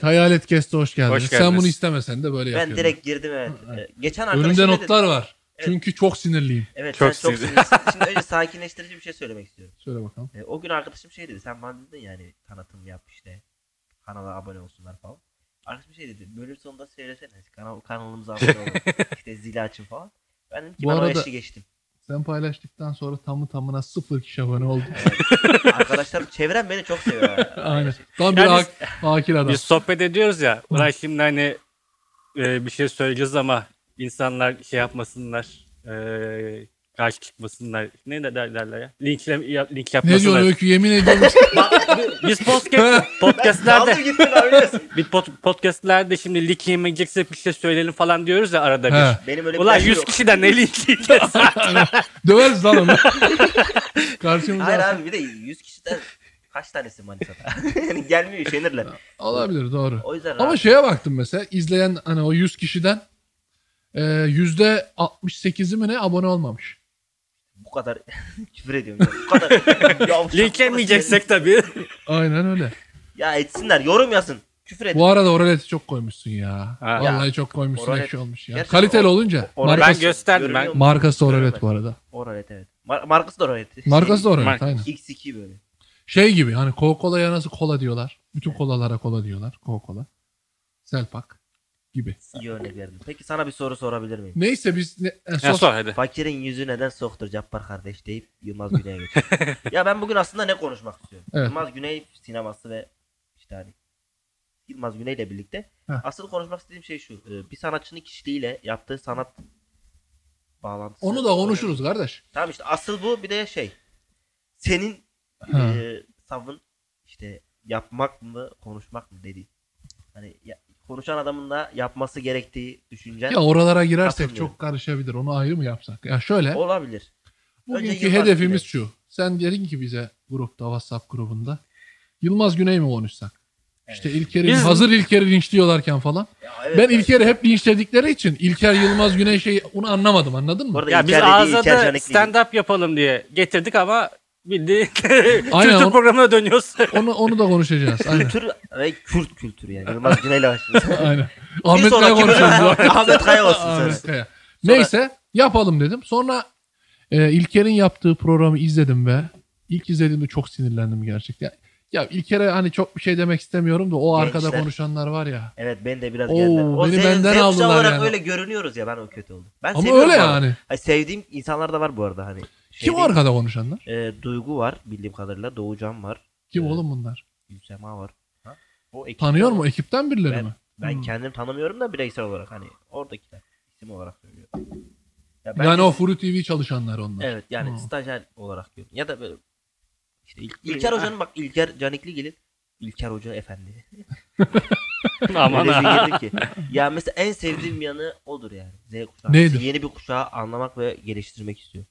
Evet Hayalet Kest'e hoş geldiniz. Hoş Sen geldiniz. bunu istemesen de böyle Ben yapıyorum. direkt girdim evet. Ee, Geçen arkadaşım Önümde notlar var. Evet. Çünkü çok sinirliyim. Evet Çok sen çok sinirli. sinirlisin. Şimdi önce sakinleştirici bir şey söylemek istiyorum. Söyle bakalım. Ee, o gün arkadaşım şey dedi. Sen bana dedin yani tanıtım yap işte. Kanala abone olsunlar falan. Arkadaşım şey dedi. Bölüm sonunda söylesene. Kanal, kanalımıza abone olun. işte zili açın falan. Ben dedim ki Bu ben o arada- yaşı geçtim. Sen paylaştıktan sonra tamı tamına sıfır kişi abone oldu. Arkadaşlar çevrem beni çok seviyor. Aynen. Tam bir Yani hakir adam. Biz sohbet ediyoruz ya. Ulan şimdi hani e, bir şey söyleyeceğiz ama insanlar şey yapmasınlar. E, karşı çıkmasınlar. Ne de der- derler ya? Linkle, ya- link Ne diyorsun yapmasınlar. Öykü yemin ediyorum. Biz podcast, podcastlerde gittin abi bir pod- podcastlerde şimdi link yemeyeceksek bir şey söyleyelim falan diyoruz ya arada He. bir. Benim öyle bir Ulan derdim 100 yok. kişiden ne link yiyeceğiz? Döveriz lan onu. Karşımıza. Hayır abi bir de 100 kişiden kaç tanesi Manisa'da? yani gelmiyor üşenirler. Olabilir doğru. O yüzden Ama rahat. şeye baktım mesela izleyen hani o 100 kişiden e, yüzde 68'i mi ne abone olmamış. Bu kadar küfür ediyorum. Ya. Bu kadar yavşak yemeyeceksek tabii. Aynen öyle. Ya etsinler yorum yazın. Küfür edin. Bu arada oraleti çok koymuşsun ya. Ha. Vallahi çok koymuşsun Oralet- ekşi olmuş ya. Gerçekten Kaliteli o- olunca. Oralet- Markası, Ben gösterdim, Görünüyor ben- markası oralet bu arada. Oralet evet. Mar- markası da oralet. Markası da oralet Mark- aynen. X2 böyle. Şey gibi hani Coca-Cola'ya nasıl kola diyorlar. Bütün kolalara kola diyorlar. Coca-Cola. Selpak gibi. İyi örnek verdim. Peki sana bir soru sorabilir miyim? Neyse biz ne, e, Ya sos- sor hadi. Fakirin yüzü neden soktur Cappar kardeş deyip Yılmaz Güney'e geçiyor. ya ben bugün aslında ne konuşmak istiyorum? Evet. Yılmaz Güney sineması ve işte hani Yılmaz Güney ile birlikte. Heh. Asıl konuşmak istediğim şey şu. Ee, Bir sanatçının kişiliğiyle yaptığı sanat bağlantısı. onu da konuşuruz kardeş. Tamam işte asıl bu bir de şey. Senin Ha. e, savın işte yapmak mı konuşmak mı dediğin. Hani ya- konuşan adamın da yapması gerektiği düşüncen Ya oralara girersek Katılıyorum. çok karışabilir. Onu ayrı mı yapsak? Ya şöyle. olabilir. Önce Bugünkü Yılmaz hedefimiz Güney. şu. Sen dedin ki bize grupta WhatsApp grubunda. Yılmaz Güney mi konuşsak? İşte İlker'i Biz- hazır İlker'i linçliyorlarken falan. Ya evet, ben yani. İlker'i hep linçledikleri için İlker Yılmaz Güney şey onu anlamadım anladın mı? Ya biz ağza da stand up yapalım diye getirdik ama bildiğin Aynen, kültür o- programına dönüyoruz. Onu onu da konuşacağız. Aynen. Kültür ve Kürt kültürü yani. Yılmaz Güney'le başlıyoruz. Aynen. Ahmet Kaya sonraki konuşuyoruz. bölüm- Ahmet Kaya olsun Ahmet. Kaya. Neyse yapalım dedim. Sonra e, İlker'in yaptığı programı izledim ve ilk izlediğimde çok sinirlendim gerçekten. Ya İlker'e hani çok bir şey demek istemiyorum da o arkada Gençler. konuşanlar var ya. Evet ben de biraz Oo, geldiler. O beni benden aldılar olarak yani. öyle görünüyoruz ya ben o kötü oldum. Ben Ama seviyorum öyle bu arada. yani. Ay, sevdiğim insanlar da var bu arada hani. Şey Kim değil, arkada konuşanlar? e, Duygu var bildiğim kadarıyla. Doğucan var. Kim Evet. oğlum bunlar? Gülsema var. Ha? O ekip Tanıyor mu? Ekipten birileri Ben, mi? ben Hmm. kendim tanımıyorum da bireysel olarak hani oradakiler isim olarak söylüyorum. Ya ben Yani de- o Furu TV çalışanlar onlar. Evet yani Hmm. stajyer olarak görüyorum. Ya da böyle işte İl- İlker Hoca'nın bak İlker Canikli gelip İlker Hoca efendi. Aman bir ha. ki. Ya mesela en sevdiğim yanı odur yani. Z kuşağı. Neydi? Yeni bir kuşağı anlamak ve geliştirmek istiyor.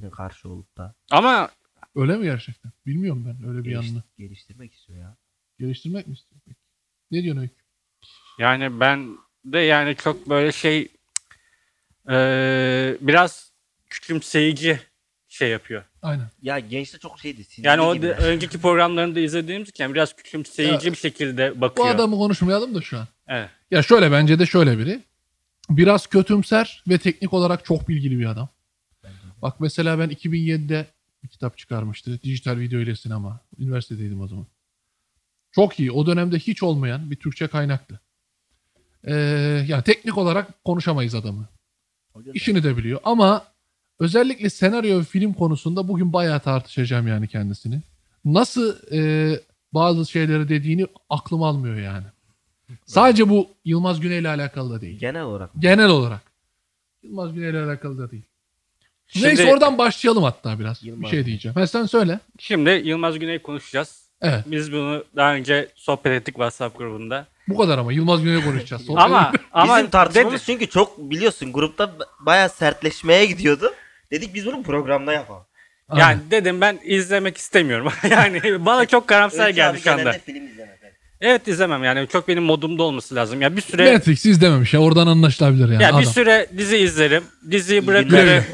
Senin karşı olup da Ama Öyle mi gerçekten? Bilmiyorum ben öyle bir geliş- yanını. geliştirmek istiyor ya. Geliştirmek mi istiyor? peki? Ne diyorsun Öykü? yani ben de yani çok böyle şey eee, biraz küçümseyici şey yapıyor. Aynen. Ya gençte çok şeydi. Yani o da, önceki programlarında izlediğimiz için biraz küçümseyici Ya, bir şekilde Bu bakıyor. adamı konuşmayalım da şu an. Evet. Ya şöyle bence de şöyle biri. Biraz kötümser ve teknik olarak çok bilgili bir adam. Bak mesela ben 2007'de bir kitap çıkarmıştı. Dijital video ile sinema. Üniversitedeydim o zaman. Çok iyi. O dönemde hiç olmayan bir Türkçe kaynaktı. Ee, yani teknik olarak konuşamayız adamı. İşini de biliyor ama özellikle senaryo ve film konusunda bugün bayağı tartışacağım yani kendisini. Nasıl e, bazı şeyleri dediğini aklım almıyor yani. Sadece bu Yılmaz Güney ile alakalı da değil. Genel olarak. Genel olarak. Yılmaz Güney ile alakalı da değil. Şimdi, Neyse oradan başlayalım hatta biraz. Yılmaz bir şey diyeceğim. Ha, sen söyle. şimdi Yılmaz Güney konuşacağız. Evet. Biz bunu daha önce sohbet ettik WhatsApp grubunda. Bu kadar ama. Yılmaz Güney'i konuşacağız. Sonra- Ama ama Bizim tartışmamız dedi- çünkü çok biliyorsun grupta baya sertleşmeye gidiyordu. Dedik biz bunu programda yapalım. Aynen. yani dedim ben izlemek istemiyorum. yani bana çok karamsar geldi şu anda. film evet. İzlemem yani çok benim modumda olması lazım. Ya bir süre Matrix izlememiş ya. Oradan anlaşılabilir yani. ya bir adam. süre dizi izlerim. Diziyi İyi bırakırım.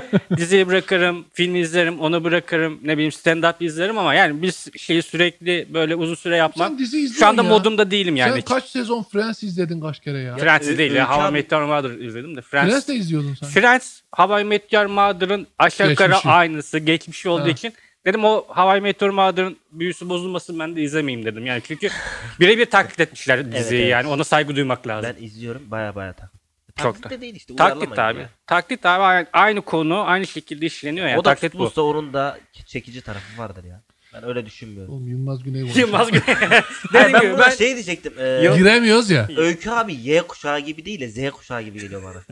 diziyi bırakırım, film izlerim, onu bırakırım, ne bileyim stand-up izlerim ama yani bir şeyi sürekli böyle uzun süre yapmam. Sen dizi Şu anda ya. modumda değilim yani. Sen kaç sezon Friends izledin kaç kere ya? Friends değil ya. Öykü How I Met Your Mother izledim de. Friends, Friends de izliyordun sen. Friends, How I Met Your Mother'ın aşağı yukarı aynısı. Geçmişi olduğu Ha. için dedim o How I Met Your Mother'ın büyüsü bozulmasın ben de izlemeyeyim dedim. Yani çünkü birebir taklit etmişler diziyi evet. yani ona saygı duymak lazım. Ben izliyorum baya baya taklit. Çok Taklit da. de değil işte. taklit abi. ya. Taklit abi aynı, aynı konu aynı şekilde işleniyor yani. o da taklit bu. onun da çekici tarafı vardır ya. Ben öyle düşünmüyorum. Oğlum Yılmaz Güney konuşuyor. Yılmaz Güney. Hayır, ben buna ben şey diyecektim. E. Giremiyoruz ya. Öykü abi Y kuşağı gibi değil de Z kuşağı gibi geliyor bana.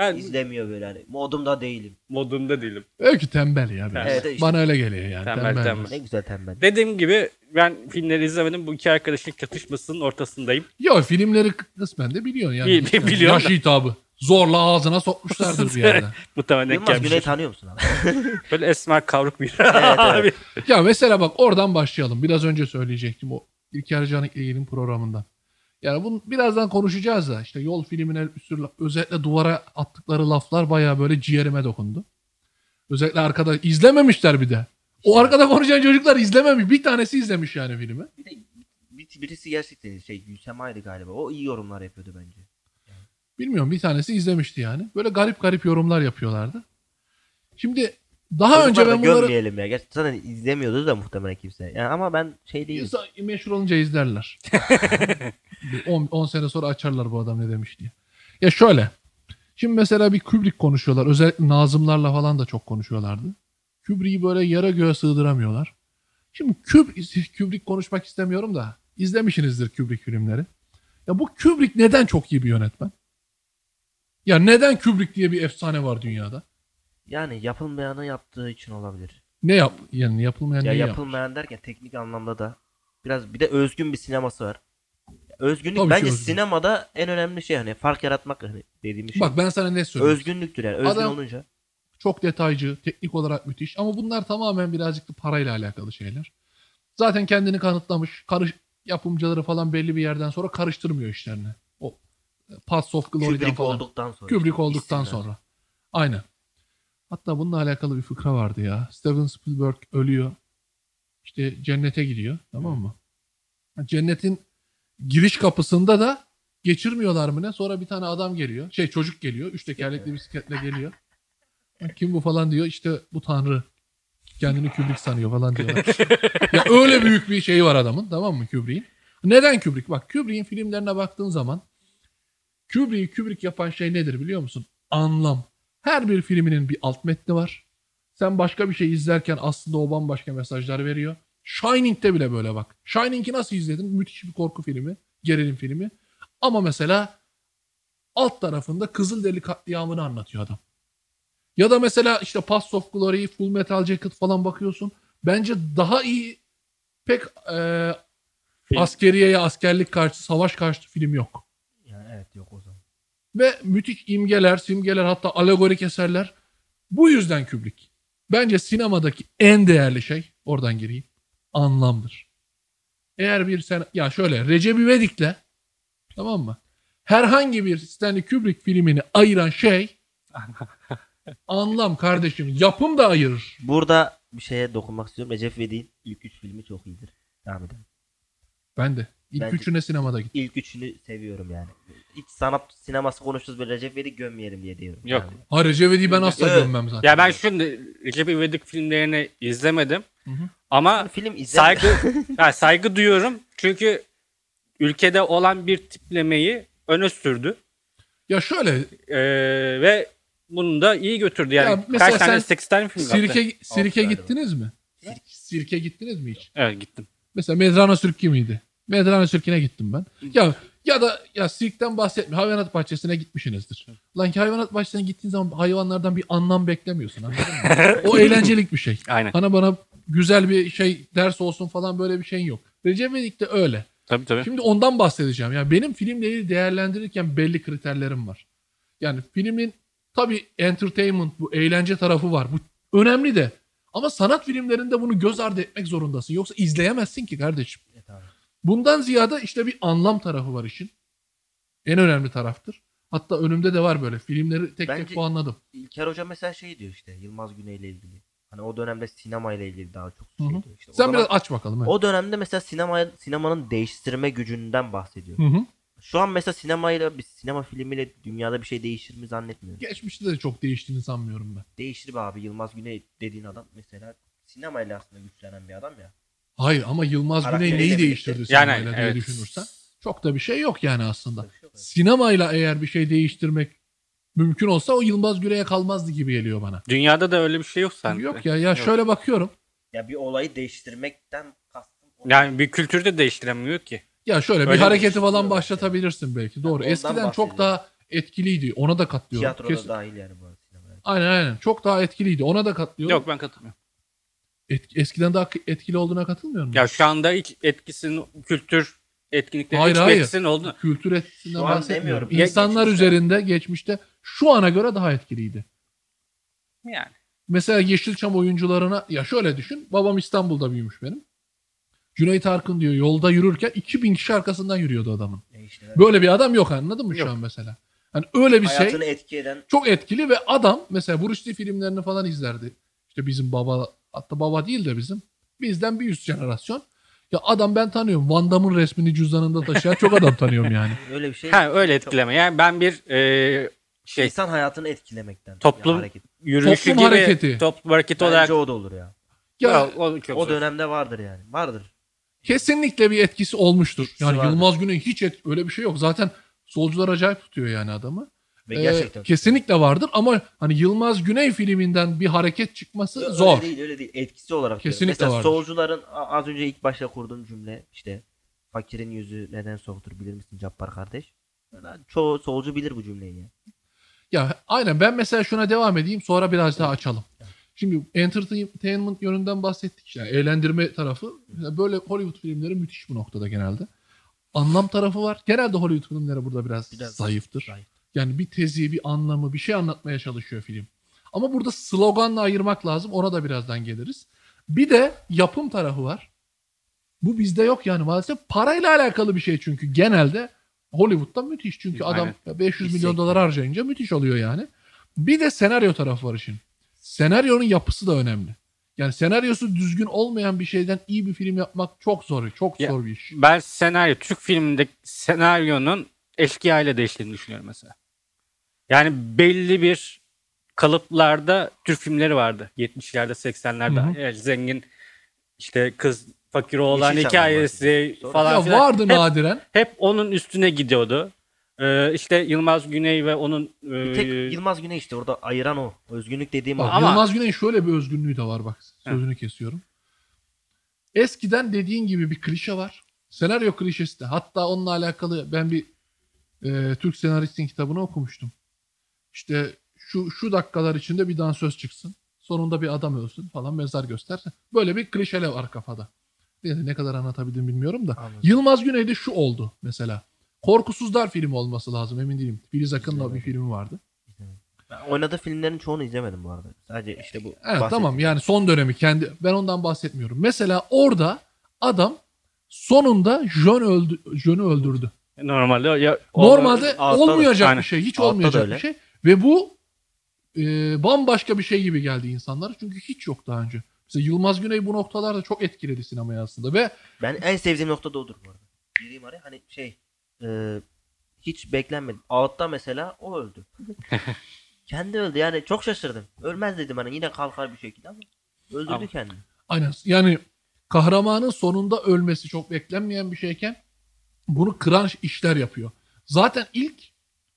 Ben İzlemiyor böyle hani. Modumda değilim. modumda değilim. Öykü tembel ya. biraz. Evet, işte. Bana öyle geliyor yani. Tembel, Tembel. tembel. Ne güzel tembel. Dediğim gibi ben filmleri izlemedim. Bu iki arkadaşın çatışmasının ortasındayım. Yok filmleri kısmen de biliyorsun yani. Bi- bi- biliyorum Yaş da. hitabı. Zorla ağzına sokmuşlardır bir yerde. Muhtemelen denk Yılmaz Güney'i gelmiştir. tanıyor musun abi? Böyle esmer kavruk bir evet. abi. ya mesela bak oradan başlayalım. Biraz önce söyleyecektim o İlker Canikli'nin programından. Yani bunu birazdan konuşacağız da işte yol filmine laf- özellikle duvara attıkları laflar bayağı böyle ciğerime dokundu. Özellikle arkada izlememişler bir de. O arkada konuşan çocuklar izlememiş. Bir tanesi izlemiş yani filmi. Bir de bir- birisi gerçekten şey Gülsema'ydı galiba. O iyi yorumlar yapıyordu bence. Bilmiyorum bir tanesi izlemişti yani. Böyle garip garip yorumlar yapıyorlardı. Şimdi daha Çocuklar önce ben bunları gömmeyelim ya. Gerçi zaten izlemiyordu da muhtemelen kimse. Yani ama ben şey değilim. İnsan meşhur olunca izlerler. 10 sene sonra açarlar bu adam ne demiş diye. Ya şöyle. Şimdi mesela bir Kubrick konuşuyorlar. Özellikle Nazımlarla falan da çok konuşuyorlardı. Kubrick'i böyle yara göğe sığdıramıyorlar. Şimdi Kubrick, Kubrick konuşmak istemiyorum da izlemişsinizdir Kubrick filmleri. Ya bu Kubrick neden çok iyi bir yönetmen? Ya neden Kubrick diye bir efsane var dünyada? Yani yapılmayanı yaptığı için olabilir. Ne yap yani yapılmayan Ya neyi yapılmayan derken teknik anlamda da biraz bir de özgün bir sineması var. Özgünlük Tabii bence özgün. sinemada en önemli şey hani fark yaratmak hani dediğimiz şey. Bak ben sana ne söyleyeyim. Özgünlüktür yani. Özgün Adam- olunca. çok detaycı, teknik olarak müthiş ama bunlar tamamen birazcık da parayla alakalı şeyler. Zaten kendini kanıtlamış, karış yapımcıları falan belli bir yerden sonra karıştırmıyor işlerini. O e, Paths of Glory'den Kubrick falan. olduktan sonra. Kubrick işte, olduktan sonra. Aynen. Hatta bununla alakalı bir fıkra vardı ya. Steven Spielberg ölüyor. İşte cennete gidiyor. Tamam mı? Cennetin giriş kapısında da geçirmiyorlar mı ne? Sonra bir tane adam geliyor. Şey çocuk geliyor. Üç tekerlekli bisikletle geliyor. Kim bu falan diyor. İşte bu tanrı. Kendini Kubrick sanıyor falan diyorlar. ya öyle büyük bir şey var adamın. Tamam mı Kubrick'in? Neden Kubrick? Bak Kubrick'in filmlerine baktığın zaman Kubrick'i Kubrick yapan şey nedir biliyor musun? Anlam. Her bir filminin bir alt metni var. Sen başka bir şey izlerken aslında o bambaşka mesajlar veriyor. Shining'de bile böyle bak. Shining'i nasıl izledin? Müthiş bir korku filmi, gerilim filmi. Ama mesela alt tarafında Kızılderili katliamını anlatıyor adam. Ya da mesela işte Paths of Glory, Full Metal Jacket falan bakıyorsun. Bence daha iyi pek e, askeriyeye, askerlik karşı, savaş karşıtı film yok. Yani evet yok o zaman. Ve müthiş imgeler, simgeler hatta alegorik eserler. Bu yüzden Kubrick. Bence sinemadaki en değerli şey, oradan gireyim, anlamdır. Eğer bir sen, ya şöyle Recep İvedik'le tamam mı? Herhangi bir Stanley Kubrick filmini ayıran şey anlam kardeşim. Yapım da ayırır. Burada bir şeye dokunmak istiyorum. Recep İvedik'in ilk üç filmi çok iyidir. Devam edelim. Ben de. İlk Bence- üçüne sinemada gittim. İlk üçünü seviyorum yani. Hiç sanat sineması konuşuruz böyle Recep İvedik gömmeyelim diye diyorum. Yok. Yani. Ha Recep İvedik'i ben asla Evet. gömmem zaten. Ya ben şimdi Recep İvedik filmlerini izlemedim. Hı hı. Ama Film izle. saygı ya saygı duyuyorum. Çünkü ülkede olan bir tiplemeyi öne sürdü. Ya şöyle Ee, ve bunu da iyi götürdü. Yani Ya kaç tane sen 8 tane film yaptı. sirke, sirke galiba. gittiniz mi? Sirke gittiniz mi hiç? Evet gittim. Mesela Medrano Sirki miydi? Medrano Sirki'ne gittim ben. Ya ya da ya sirkten bahsetmiyorum. Hayvanat bahçesine gitmişsinizdir. Lan ki hayvanat bahçesine gittiğin zaman hayvanlardan bir anlam beklemiyorsun. Anladın mı? o eğlencelik bir şey. Aynen. Bana bana güzel bir şey ders olsun falan böyle bir şeyin yok. Recep İvedik de öyle. Tabii tabii. Şimdi ondan bahsedeceğim. Yani benim filmleri değerlendirirken belli kriterlerim var. Yani filmin tabii entertainment bu eğlence tarafı var. Bu önemli de. Ama sanat filmlerinde bunu göz ardı etmek zorundasın. Yoksa izleyemezsin ki kardeşim. Bundan ziyade işte bir anlam tarafı var işin. En önemli taraftır. Hatta önümde de var böyle. Filmleri tek tek Bence- puanladım. İlker Hoca mesela şey diyor işte Yılmaz Güney ile ilgili. Hani o dönemde sinema ile ilgili daha çok şey hı. diyor. İşte Sen zaman- biraz aç bakalım. evet. o dönemde mesela sinema sinemanın değiştirme gücünden bahsediyor. Hı hı. Şu an mesela sinemayla bir sinema filmiyle dünyada bir şey değişir mi zannetmiyorum. Geçmişte de çok değiştiğini sanmıyorum ben. Değişir be abi Yılmaz Güney dediğin adam mesela sinemayla aslında güçlenen bir adam ya. Hayır ama Yılmaz Güney neyi değiştirdi Yani, sinemayla diye evet. düşünürsen. Çok da bir şey yok yani aslında. Bir şey yok. Sinemayla eğer bir şey değiştirmek mümkün olsa o Yılmaz Güney'e kalmazdı gibi geliyor bana. Dünyada da öyle bir şey yok sanki. Yok ya ya şöyle bakıyorum. Ya bir olayı değiştirmekten kastım. o- Yani bir kültürü de değiştiremiyor ki. Ya şöyle bir Öyle hareketi değiştiriyor falan başlatabilirsin belki. Doğru. ondan Eskiden çok daha etkiliydi. Ona da katlıyorum. Tiyatroda Kesin- dahil yani bu arada sinemaya. Aynen aynen. Çok daha etkiliydi. Ona da katlıyorum. Yok ben katılmıyorum. Et- eskiden daha etkili olduğuna katılmıyorum. Ya şu anda hiç etkisinin kültür etkinlikleri Hayır, hiç hayır. etkisinin oldu. Kültür etkisinden bahsetmiyorum. İnsanlar geçmişte- üzerinde geçmişte şu ana göre daha etkiliydi. Yani. Mesela Yeşilçam oyuncularına ya şöyle düşün. Babam İstanbul'da büyümüş benim. Cüneyt Arkın diyor yolda yürürken 2000 kişi arkasından yürüyordu adamın. E işte, Böyle bir adam yok anladın mı Yok. şu an mesela? Hani öyle bir şey hayatını etki eden çok etkili ve adam mesela Bruce Lee filmlerini falan izlerdi. İşte bizim baba hatta baba değil de bizim bizden bir üst jenerasyon. Ya adam ben tanıyorum. Van Damme'ın resmini cüzdanında taşıyan çok adam tanıyorum yani. öyle bir şey. Ha öyle etkileme. Yani ben bir e, şey İnsan hayatını etkilemekten. Toplum- ya hareket. yürüyüşü Toplum gibi hareketi. toplum hareketi Bence olarak o da olur ya. Ya Ya, o, çok O zor. dönemde vardır yani. Vardır. kesinlikle bir etkisi olmuştur. Yani vardır. Yılmaz Güney hiç et, öyle bir şey yok. Zaten solcular acayip tutuyor yani adamı. Ve Ee, gerçekten. kesinlikle vardır ama hani Yılmaz Güney filminden bir hareket çıkması Öyle zor. değil öyle değil. Etkisi olarak diyorum. Kesinlikle Mesela vardır. solcuların az önce ilk başta kurduğum cümle işte fakirin yüzü neden soğuktur bilir misin Cappar kardeş? Yani çoğu solcu bilir bu cümleyi ya. Ya aynen ben mesela şuna devam edeyim sonra biraz daha açalım. Şimdi entertainment yönünden bahsettik. Yani eğlendirme tarafı böyle Hollywood filmleri müthiş bu noktada genelde. Anlam tarafı var. Genelde Hollywood filmleri burada biraz, Biraz zayıftır. zayıf. Yani bir tezi, bir anlamı, bir şey anlatmaya çalışıyor film. Ama burada sloganla ayırmak lazım. Ona da birazdan geliriz. Bir de yapım tarafı var. Bu bizde yok yani maalesef. Parayla alakalı bir şey çünkü genelde Hollywood'da müthiş. Çünkü adam Aynen. 500 Bir milyon sektör. dolar harcayınca müthiş oluyor yani. Bir de senaryo tarafı var işin. Senaryonun yapısı da önemli. Yani senaryosu düzgün olmayan bir şeyden iyi bir film yapmak çok zor. Çok Ya- zor bir iş. Ben senaryo, Türk filminde senaryonun eski ile değiştiğini düşünüyorum mesela. Yani belli bir kalıplarda Türk filmleri vardı. 70'lerde 80'lerde. Hı hı. Evet, zengin işte kız fakir olan Yeşilçam'dan hikayesi bahsediyorsun. falan Ya filan. vardı hep, nadiren. hep onun üstüne gidiyordu. Ee, işte Yılmaz Güney ve onun Bir e, tek Yılmaz Güney işte orada ayıran o. Özgünlük dediğim o. Bak, Ama- Yılmaz Güney'in şöyle bir özgünlüğü de var bak. Sözünü kesiyorum. Eskiden dediğin gibi bir klişe var. Senaryo klişesi de. Hatta onunla alakalı ben bir e, Türk senaristin kitabını okumuştum. İşte şu şu dakikalar içinde bir dansöz çıksın. Sonunda bir adam ölsün falan mezar gösterse. Böyle bir klişele var kafada. Yani ne kadar anlatabildim bilmiyorum da. Anladım. Yılmaz Güney'de şu oldu mesela. Korkusuzlar filmi olması lazım emin değilim. Filiz Akın'la bir filmi vardı. Ben oynadığı filmlerin çoğunu izlemedim bu arada. Sadece işte bu. Evet tamam yani son dönemi kendi ben ondan bahsetmiyorum. Mesela orada adam sonunda John öldü John'u öldürdü. normalde ya, Normalde olmayacak aynen. bir şey, hiç Altta olmayacak öyle. bir şey ve bu e, bambaşka bir şey gibi geldi insanlara çünkü hiç yok daha önce. Mesela Yılmaz Güney bu noktalarda çok etkiledi sinemayı aslında ve Ben en sevdiğim nokta da odur bu arada. Gireyim araya hani şey e, hiç beklenmedi. Ağıt'ta mesela o öldü. Kendi öldü yani çok şaşırdım. Ölmez dedim hani yine kalkar bir şekilde ama öldürdü Ama- kendini. aynen yani kahramanın sonunda ölmesi çok beklenmeyen bir şeyken bunu kıran işler yapıyor. Zaten ilk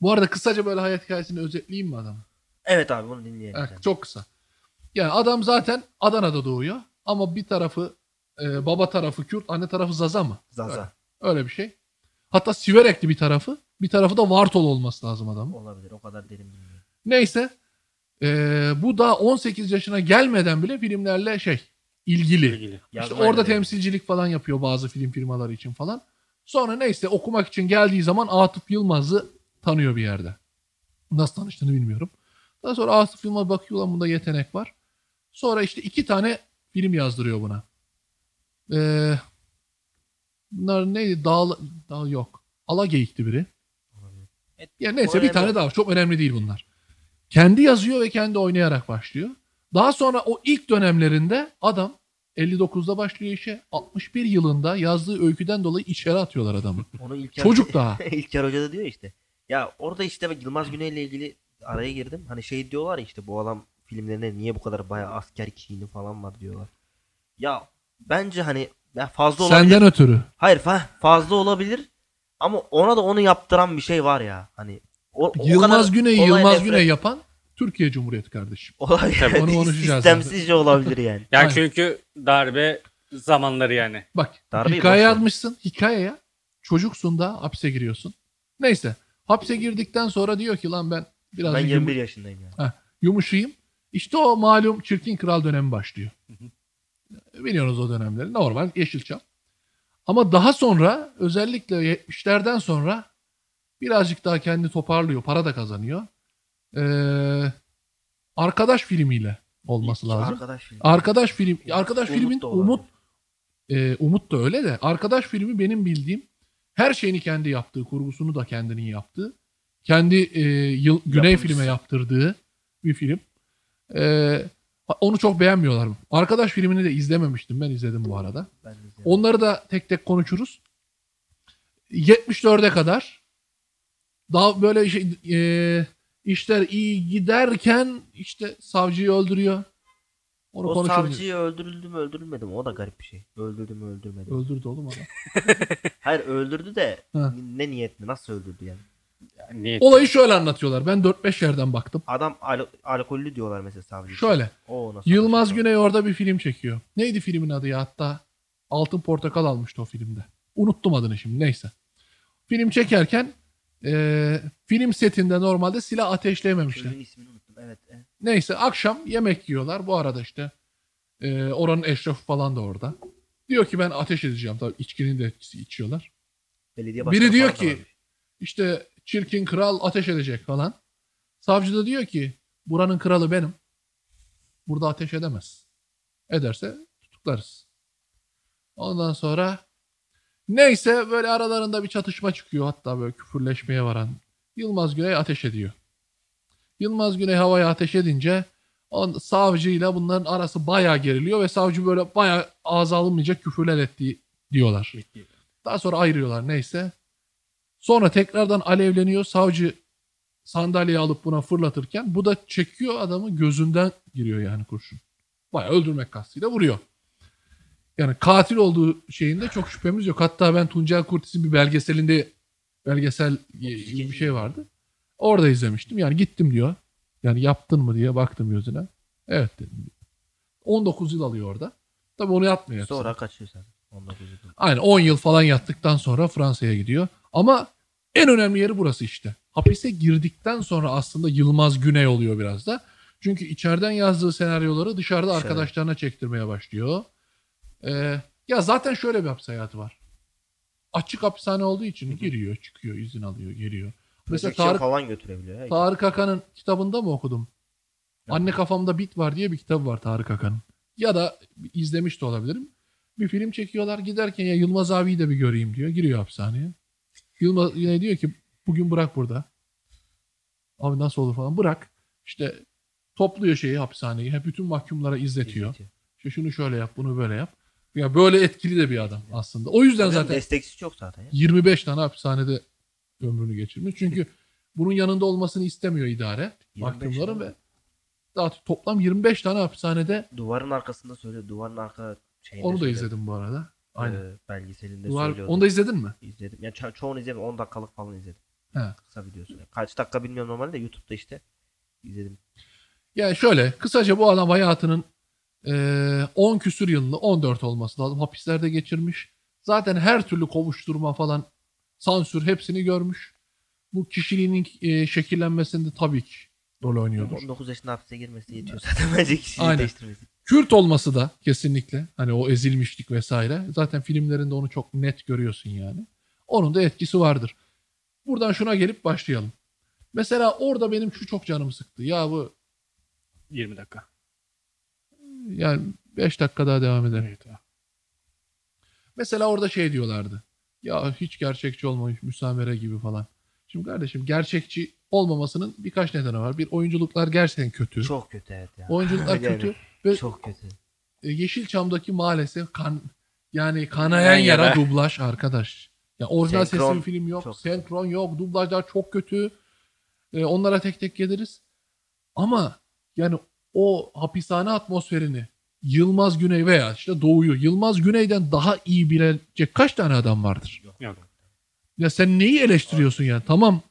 bu arada kısaca böyle hayat hikayesini özetleyeyim mi adamı? Evet abi bunu dinleyelim. Evet, çok kısa. Yani adam zaten Adana'da doğuyor ama bir tarafı e, baba tarafı Kürt, anne tarafı Zaza mı? Zaza Öyle bir şey. Hatta Siverekli bir tarafı, bir tarafı da Vartol olması lazım adamın. olabilir o kadar derin bilmiyorum. Neyse, e, bu da 18 yaşına gelmeden bile filmlerle şey ilgili. ilgili. İşte orada da- temsilcilik falan yapıyor bazı film firmaları için falan. Sonra neyse okumak için geldiği zaman Atıf Yılmaz'ı tanıyor bir yerde. Nasıl tanıştığını bilmiyorum. Daha sonra Atıf Yılmaz bakıyor lan bunda yetenek var. Sonra işte iki tane film yazdırıyor buna. Ee, bunlar neydi? Dağ, dağ yok. Alageyik'ti biri. Ya neyse O bir tane daha var. Çok önemli değil bunlar. Kendi yazıyor ve kendi oynayarak başlıyor. Daha sonra o ilk dönemlerinde adam 59'da başlıyor işe. 61 yılında yazdığı öyküden dolayı içeri atıyorlar adamı. Onu İlker, Çocuk daha. İlker Hoca da diyor işte. Ya orada işte ben Yılmaz Güney'le ilgili araya girdim. Hani şey diyorlar ya işte bu adam filmlerinde niye bu kadar bayağı asker kini falan var diyorlar. Ya bence hani ya fazla olabilir. Senden ötürü. Hayır fa- fazla olabilir. Ama ona da onu yaptıran bir şey var ya. Hani o, o Yılmaz olay Yılmaz nefret- Güney yapan Türkiye Cumhuriyeti kardeşim. Olay Tabii. Onu konuşacağız istemsizce olabilir yani. Yani Aynen. çünkü darbe zamanları yani. Bak Darbeyi hikaye boş ver. yazmışsın. Hikayeye çocuksun da hapse giriyorsun. Neyse hapse girdikten sonra diyor ki lan ben biraz Ben yum- 21 yaşındayım yani. yumuşayayım. İşte o malum çirkin kral dönemi başlıyor. Biliyorsunuz o dönemleri. Normal Yeşilçam. Ama daha sonra özellikle 70'lerden sonra birazcık daha kendi toparlıyor. Para da kazanıyor. Ee, arkadaş filmiyle olması lazım. Arkadaş film. Arkadaş film, arkadaş Umut filmin da olabilir. Umut e, Umut da öyle de arkadaş filmi benim bildiğim her şeyini kendi yaptığı, kurgusunu da kendinin yaptığı, kendi e, yıl, Güney Yapımcısı. filme yaptırdığı bir film. E, onu çok beğenmiyorlar. Arkadaş filmini de izlememiştim. Ben izledim bu arada. Ben. Onları da tek tek konuşuruz. 74'e kadar daha böyle şey, e, işler iyi giderken işte savcıyı öldürüyor. Onu o savcıyı öldürüldü mü öldürülmedi mi? O da garip bir şey. Öldürdü mü öldürmedi mi? Öldürdü oğlum adam. Hayır öldürdü de Ha. ne niyetle nasıl öldürdü yani? yani niyet- Olayı şöyle anlatıyorlar. Ben 4-5 yerden baktım. Adam al- alkollü diyorlar mesela savcı. Şöyle. O nasıl Yılmaz? Güney orada bir film çekiyor. Neydi filmin adı ya? Hatta Altın Portakal almıştı o filmde. Unuttum adını şimdi. Neyse. Film çekerken e, film setinde normalde silah ateşleyememişler. Çocuğun ismini unuttum. Evet. evet. Neyse akşam yemek yiyorlar. Bu arada işte e, oranın eşrafı falan da orada. Diyor ki ben ateş edeceğim. Tabii içkinin de içiyorlar. Belediye Biri diyor falan da ki- varmış. İşte çirkin kral ateş edecek falan. Savcı da diyor ki buranın kralı benim. Burada ateş edemez. Ederse tutuklarız. Ondan sonra neyse böyle aralarında bir çatışma çıkıyor. Hatta böyle küfürleşmeye varan. Yılmaz Güney ateş ediyor. Yılmaz Güney havaya ateş edince on, savcıyla bunların arası bayağı geriliyor ve savcı böyle bayağı ağza alınmayacak küfürler ettiği diyorlar. Daha sonra ayırıyorlar neyse. Sonra tekrardan alevleniyor. Savcı sandalyeyi alıp buna fırlatırken bu da çekiyor adamı gözünden giriyor yani kurşun. Bayağı öldürmek kastıyla vuruyor. Yani katil olduğu şeyinde çok şüphemiz yok. Hatta ben Tuncel Kurtiz'in bir belgeselinde belgesel gibi bir şey vardı. Orada izlemiştim. Yani gittim diyor. Yani yaptın mı diye baktım gözüne. Evet dedim. diyor. 19 yıl alıyor orada. Tabii onu yapmıyor. Sonra kaçıyor zaten. 19 yıl. Aynen 10 yıl falan yattıktan sonra Fransa'ya gidiyor. Ama en önemli yeri burası işte. Hapise girdikten sonra aslında Yılmaz Güney oluyor biraz da. Çünkü içeriden yazdığı senaryoları dışarıda Dışarı. arkadaşlarına çektirmeye başlıyor. Ee, ya zaten şöyle bir hapis hayatı var. Açık hapishane olduğu için giriyor, çıkıyor, izin alıyor, geliyor. Mesela Tarık, falan götürebiliyor. ya. Tarık Akan'ın kitabında mı okudum? Anne kafamda bit var diye bir kitabı var Tarık Akan'ın. Ya da izlemiş de olabilirim. Bir film çekiyorlar giderken ya Yılmaz abiyi de bir göreyim diyor. Giriyor hapishaneye. Yılmaz yine diyor ki bugün bırak burada. Abi nasıl olur falan bırak. İşte topluyor şeyi hapishaneyi. Hep bütün mahkumlara izletiyor. İzletiyor. İşte şunu şöyle yap bunu böyle yap. Ya böyle etkili de bir adam aslında. O yüzden Zaten zaten destekçi çok zaten ya. 25 tane hapishanede ömrünü geçirmiş. Çünkü bunun yanında olmasını istemiyor idare 25 mahkumların ve daha toplam 25 tane hapishanede Duvarın arkasında söylüyor. Duvarın arka şeyinde onu da söylüyor. izledim bu arada. Aynen. Ee, belgeselinde Duvar, söylüyordu. onu da izledin mi? izledim. Yani ço- çoğunu izledim. 10 dakikalık falan izledim. He. Kısa videosu. Kaç dakika bilmiyorum normalde de YouTube'da işte izledim. Yani şöyle kısaca bu adam hayatının eee, 10 küsür yılını 14 olması lazım hapislerde geçirmiş. Zaten her türlü kovuşturma falan sansür hepsini görmüş. Bu kişiliğinin eee, şekillenmesinde tabii ki rol oynuyordur. 19 yaşında hapise girmesi yetiyor zaten bence kişiliği değiştirmesi. Kürt olması da kesinlikle hani o ezilmişlik vesaire. Zaten filmlerinde onu çok net görüyorsun yani. Onun da etkisi vardır. Buradan şuna gelip başlayalım. Mesela orada benim şu çok canımı sıktı. Ya bu 20 dakika. yani 5 dakika daha devam edelim. Evet. Mesela orada şey diyorlardı. Ya hiç gerçekçi olmamış müsamere gibi falan. Şimdi kardeşim gerçekçi olmamasının birkaç nedeni var. Bir oyunculuklar gerçekten kötü. Çok kötü evet ya. Oyunculuklar Yani kötü ve Çok kötü. e, Yeşilçam'daki maalesef kan yani kanayan Kanayan yara yara. dublaj arkadaş. Ya orijinal Senkron sesli bir film yok, çok- senkron yok, dublajlar çok kötü. E, onlara tek tek geliriz. Ama yani o hapishane atmosferini Yılmaz Güney veya işte Doğu'yu Yılmaz Güney'den daha iyi bilecek kaç tane adam vardır? Yok. Ya sen neyi eleştiriyorsun yani? Tamam.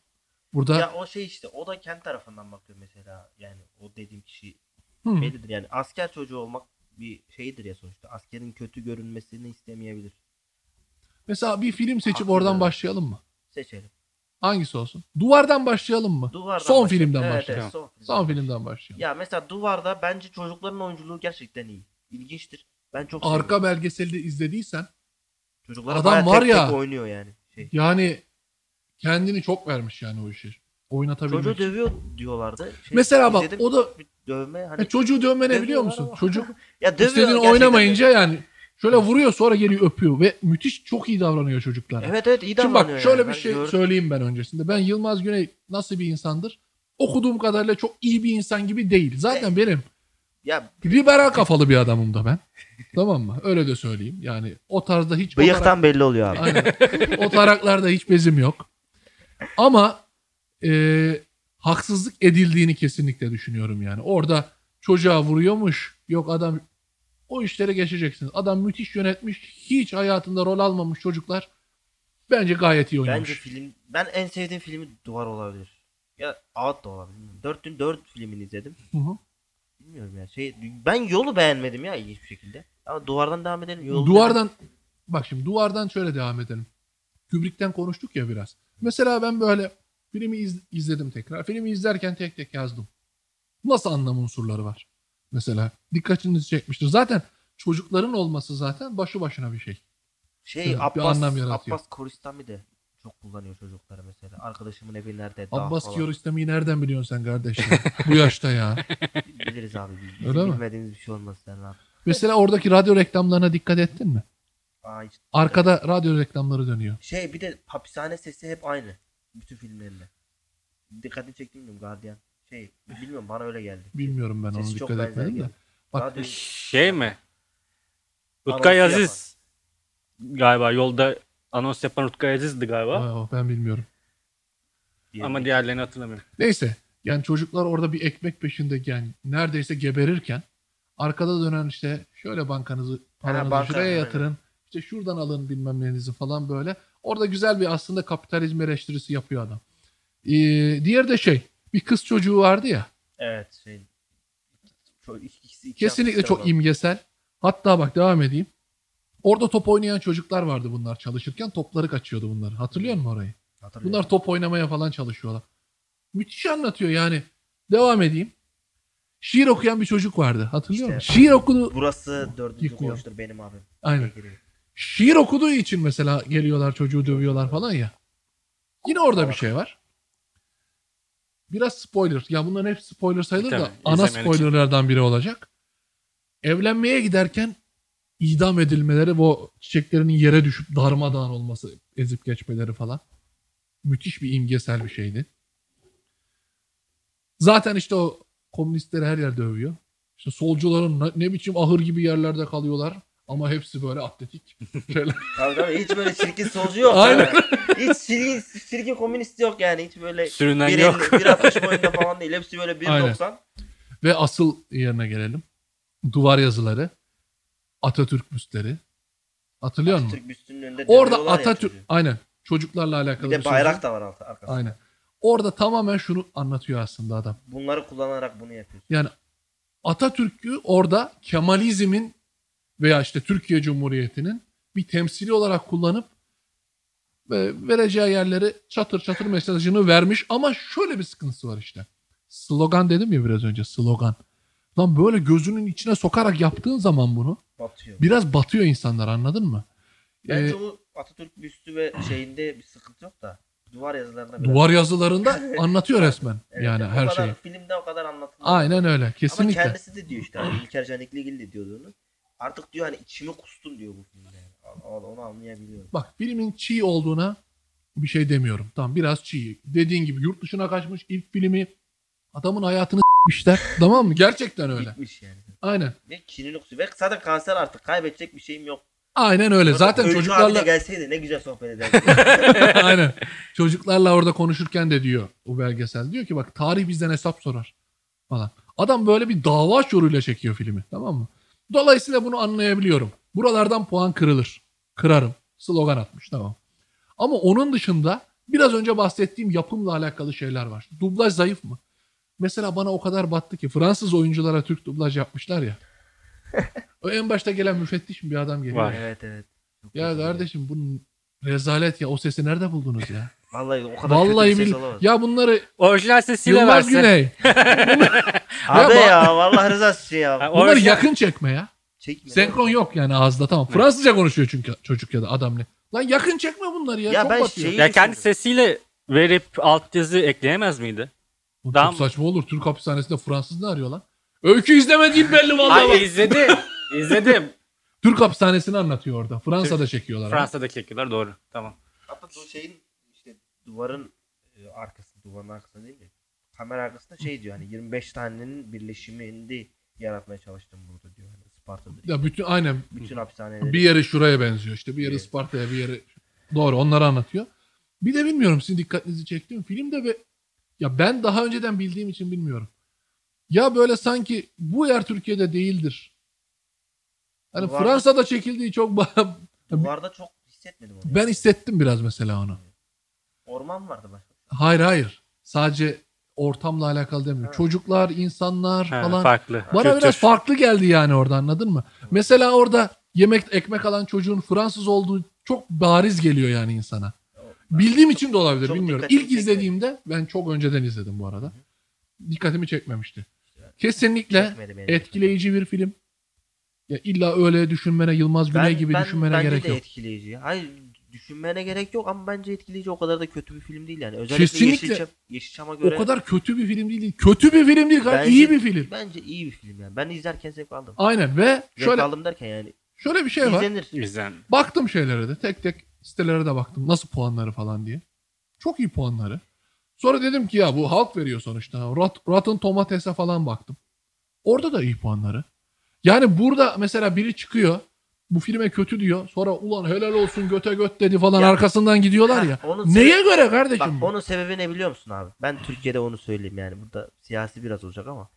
Burada Ya o şey işte o da kendi tarafından bakıyor mesela. Yani o dediğim kişi Hı. şeydir yani asker çocuğu olmak bir şeydir ya sonuçta. Askerin kötü görünmesini istemeyebilir. mesela bir film seçip Haklı oradan başlayalım mı? Seçelim. Hangisi olsun? Duvardan başlayalım mı? Duvardan Son başlayalım. filmden evet, başlayalım. Evet, son, filmden Son başlayalım. filmden başlayalım. Ya mesela Duvar'da bence çocukların oyunculuğu gerçekten iyi. İlginçtir. Ben çok Arka seviyorum. belgeseli de izlediysen Çocuklar adam var tek ya- tek oynuyor yani. Şey. yani kendini çok vermiş yani o işi. Oynatabilmek. Çocuğu dövüyor diyorlardı. Şey, Mesela bak, izledim, o da- dövme hani E, çocuğu dövme ne biliyor musun? ama. Çocuk ya dövüyor istediğini oynamayınca dövüyor. yani şöyle vuruyor sonra geliyor öpüyor ve müthiş çok iyi davranıyor çocuklara. Evet evet iyi Şimdi davranıyor bak şöyle yani. bir Ben şey gördüm. söyleyeyim ben öncesinde. Ben Yılmaz Güney nasıl bir insandır? Okuduğum kadarıyla çok iyi bir insan gibi değil. Zaten benim Ya liberal kafalı bir adamım da ben. tamam mı? Öyle de söyleyeyim. Yani o tarzda hiç o tarak- bıyıktan belli oluyor abi. Aynen. o taraklarda hiç bezim yok. Ama e, haksızlık edildiğini kesinlikle düşünüyorum yani. Orada çocuğa vuruyormuş. Yok adam o işlere geçeceksiniz. Adam müthiş yönetmiş. Hiç hayatında rol almamış çocuklar. Bence gayet iyi oynamış. Bence film ben en sevdiğim filmi Duvar olabilir. Ya Ağıt da olabilir. Dört dün dört filmini izledim. Hı hı. Bilmiyorum ya. Şey ben yolu beğenmedim ya ilginç bir şekilde. Ama duvardan devam edelim. Yolu Duvardan bak şimdi duvardan şöyle devam edelim. Kubrick'ten konuştuk ya biraz. Mesela ben böyle filmi iz- izledim tekrar. Filmi izlerken tek tek yazdım. Nasıl anlam unsurları var? Mesela dikkatinizi çekmiştir. Zaten çocukların olması zaten başlı başına bir şey. Şey Evet, bir Abbas, anlam yaratıyor. Abbas Koristami de çok kullanıyor çocukları mesela. Arkadaşımın evi nerede? Abbas. Kiarostami'yi nereden biliyorsun sen kardeşim? Bu yaşta ya. Biliriz abi. Biz, Öyle mi? bilmediğimiz bir şey olmaz sen abi. Mesela oradaki radyo reklamlarına dikkat ettin mi? Aa, hiç- Arkada radyo reklamları dönüyor. Şey bir de hapishane sesi hep aynı. Bütün filmlerinde. Dikkatini çektim bilmiyorum Guardian. Şey bilmiyorum bana öyle geldi. Bilmiyorum ben onu Sesi çok dikkat benzer etmedim de. geldi. Bak Radyo- Şey mi? Rutkay Anonsu Aziz galiba yolda anons yapan Rutkay Aziz'di galiba. Aa, ben bilmiyorum. diye Ama diğerlerini hatırlamıyorum. Neyse yani çocuklar orada bir ekmek peşinde yani neredeyse geberirken arkada dönen işte şöyle bankanızı paranızı banka, şuraya aynen. yatırın işte şuradan alın bilmem nenizi falan böyle. Orada güzel bir aslında kapitalizm eleştirisi yapıyor adam. Ee, diğer de şey bir kız çocuğu vardı ya Evet şey. Çok, ikisi, iki kesinlikle çok imgesel. Hatta bak devam edeyim. Orada top oynayan çocuklar vardı bunlar çalışırken topları kaçıyordu bunlar. Hatırlıyor musun orayı? Hatırlıyorum. Bunlar top oynamaya falan çalışıyorlar. Müthiş anlatıyor yani. Devam edeyim. Şiir okuyan bir çocuk vardı. Hatırlıyor İşte- musun? Şiir okudu. Burası dördüncü Yıkmıyor. koğuştur benim abim. Aynen. Şiir okuduğu için mesela geliyorlar çocuğu dövüyorlar falan ya. Yine orada bir şey var. Biraz spoiler. Ya bunların hep spoiler sayılır da Tabii, ana izlemeyen için. spoilerlardan biri olacak. Evlenmeye giderken idam edilmeleri bu çiçeklerinin yere düşüp darmadağın olması, ezip geçmeleri falan. Müthiş bir imgesel bir şeydi. Zaten işte o komünistleri her yerde övüyor. İşte solcuların ne, ne biçim ahır gibi yerlerde kalıyorlar ama hepsi böyle atletik. Şeyler. Tabii tabii hiç böyle çirkin solcu yok. Aynen. tabii. Hiç çirkin, çirkin komünist yok yani. Hiç böyle Sürünen 1.50, yok. 1.60 boyunda falan değil. Hepsi böyle 1.90. Ve asıl yerine gelelim. Duvar yazıları. Atatürk büstleri. Hatırlıyor musun? Türk büstünün önünde Orada Atatürk aynen çocuklarla alakalı Bir de bir sözü. bayrak da var altı arkasında. Aynen. Orada tamamen şunu anlatıyor aslında adam. Bunları kullanarak bunu yapıyorsun. Yani Atatürk'ü orada Kemalizmin veya işte Türkiye Cumhuriyeti'nin bir temsili olarak kullanıp ve vereceği yerleri çatır çatır mesajını vermiş ama şöyle bir sıkıntısı var işte. Slogan dedim ya biraz önce slogan. Lan böyle gözünün içine sokarak yaptığın zaman bunu Batıyor. biraz batıyor insanlar anladın mı? Bence Ee, o Atatürk büstü ve şeyinde bir sıkıntı yok da duvar yazılarında biraz. duvar yazılarında anlatıyor resmen Evet, yani her şeyi. Filmde o kadar anlatılmıyor. Aynen öyle Ama kesinlikle. kendisi de diyor işte. Hani İlker Canikligil de diyordu onu. Artık diyor hani içimi kustum diyor bu filmde. Yani. Onu- anlayabiliyorum. Bak filmin çiğ olduğuna Bir şey demiyorum. Tamam biraz çiğ. Dediğin gibi yurt dışına kaçmış ilk filmi adamın hayatını s**mişler. tamam mı? Gerçekten öyle. Bitmiş yani. Aynen. Ve kinini kusuyor. Ve zaten kanser artık. Kaybedecek bir şeyim yok. Aynen öyle. Zaten abi de çocuklarla gelseydi ne güzel sohbet ederdik. Aynen. Çocuklarla orada konuşurken de diyor o belgesel. Diyor ki bak tarih bizden hesap sorar falan. Adam böyle bir dava şuuruyla çekiyor filmi. Tamam mı? Dolayısıyla bunu anlayabiliyorum. Buralardan puan kırılır. Kırarım. Slogan atmış tamam. Ama onun dışında biraz önce bahsettiğim yapımla alakalı şeyler var. Dublaj zayıf mı? Mesela bana o kadar battı ki Fransız oyunculara Türk dublaj yapmışlar ya. o en başta gelen müfettiş mi bir adam geliyor. Var. evet evet. Çok Ya kardeşim bunun rezalet ya. O sesi nerede buldunuz ya? Vallahi o kadar Vallahi kötü bir ses bil. olamaz. Ya bunları Orijinal sesiyle Yılmaz verse. Güney. Abi Ya ya vallahi rızası şey ya. Ha, Bunları orijinal- yakın çekme ya. Çekme. Senkron yok yani ağızda tamam. Fransızca konuşuyor çünkü çocuk ya da adam ne. Lan yakın çekme bunları ya. Ya Çok ben batıyor. şeyi- Ya kendi sesiyle verip altyazı ekleyemez miydi? Bu Daha- Çok saçma olur. Türk hapishanesinde Fransız ne arıyor lan? Öykü izlemediğim belli vallahi. Ay bak. izledim. İzledim. Türk hapishanesini anlatıyor orada. Fransa'da çekiyorlar. ama. Fransa'da çekiyorlar doğru. Tamam. Hatta bu şeyin duvarın e, arkası, duvarın arkasında değil de kamera arkasında şey diyor hani 25 tanenin birleşimini yaratmaya çalıştım burada diyor. Hani Sparta'da. Ya bütün aynen Bütün hapishaneleri. bir yeri şuraya benziyor. İşte bir yeri Evet. Sparta'ya bir yeri doğru onları anlatıyor. Bir de bilmiyorum sizin dikkatinizi çektim. Filmde ve ya ben daha önceden bildiğim için bilmiyorum. Ya böyle sanki bu yer Türkiye'de değildir. Hani Fransa'da çekildiği çok Duvarda çok hissetmedim onu. ben hissettim biraz mesela onu. Orman vardı başka. Hayır hayır. Sadece ortamla alakalı demiyorum. Ha. Çocuklar, insanlar Ha, falan. farklı. Bana Kültür. biraz farklı geldi yani orada anladın mı? Mesela orada yemek ekmek alan çocuğun Fransız olduğu çok bariz geliyor yani insana. Bildiğim için de olabilir çok bilmiyorum. İlk çekmedi. izlediğimde ben çok önceden izledim bu arada. Dikkatimi çekmemişti. Kesinlikle etkileyici bir film. Ya illa öyle düşünmene Yılmaz Güney gibi düşünmene bence gerek de yok. etkileyici. ya. Hayır düşünmene gerek yok ama bence etkileyici o kadar da kötü bir film değil yani. Özellikle Kesinlikle. Yeşilçam, Yeşilçam'a göre O kadar kötü bir film değil. Kötü bir film değil. gayet Bence- iyi bir film. bence iyi bir film yani. Ben izlerken zevk aldım. Aynen ve Zevk şöyle aldım derken yani şöyle bir şey var. izlenir. İzlen. Baktım şeylere de tek tek sitelere de baktım. Nasıl puanları falan diye. Çok iyi puanları. Sonra dedim ki ya bu halk veriyor sonuçta. Rot, Rotten Tomatoes'e falan baktım. Orada da iyi puanları. Yani burada mesela biri çıkıyor. Bu filme kötü diyor. Sonra ulan helal olsun göte göt dedi falan Ya- arkasından gidiyorlar ya. Onun Neye sebebi- göre kardeşim Bak bu? onun sebebi ne biliyor musun abi? Ben Türkiye'de onu söyleyeyim yani. Burada siyasi biraz olacak ama.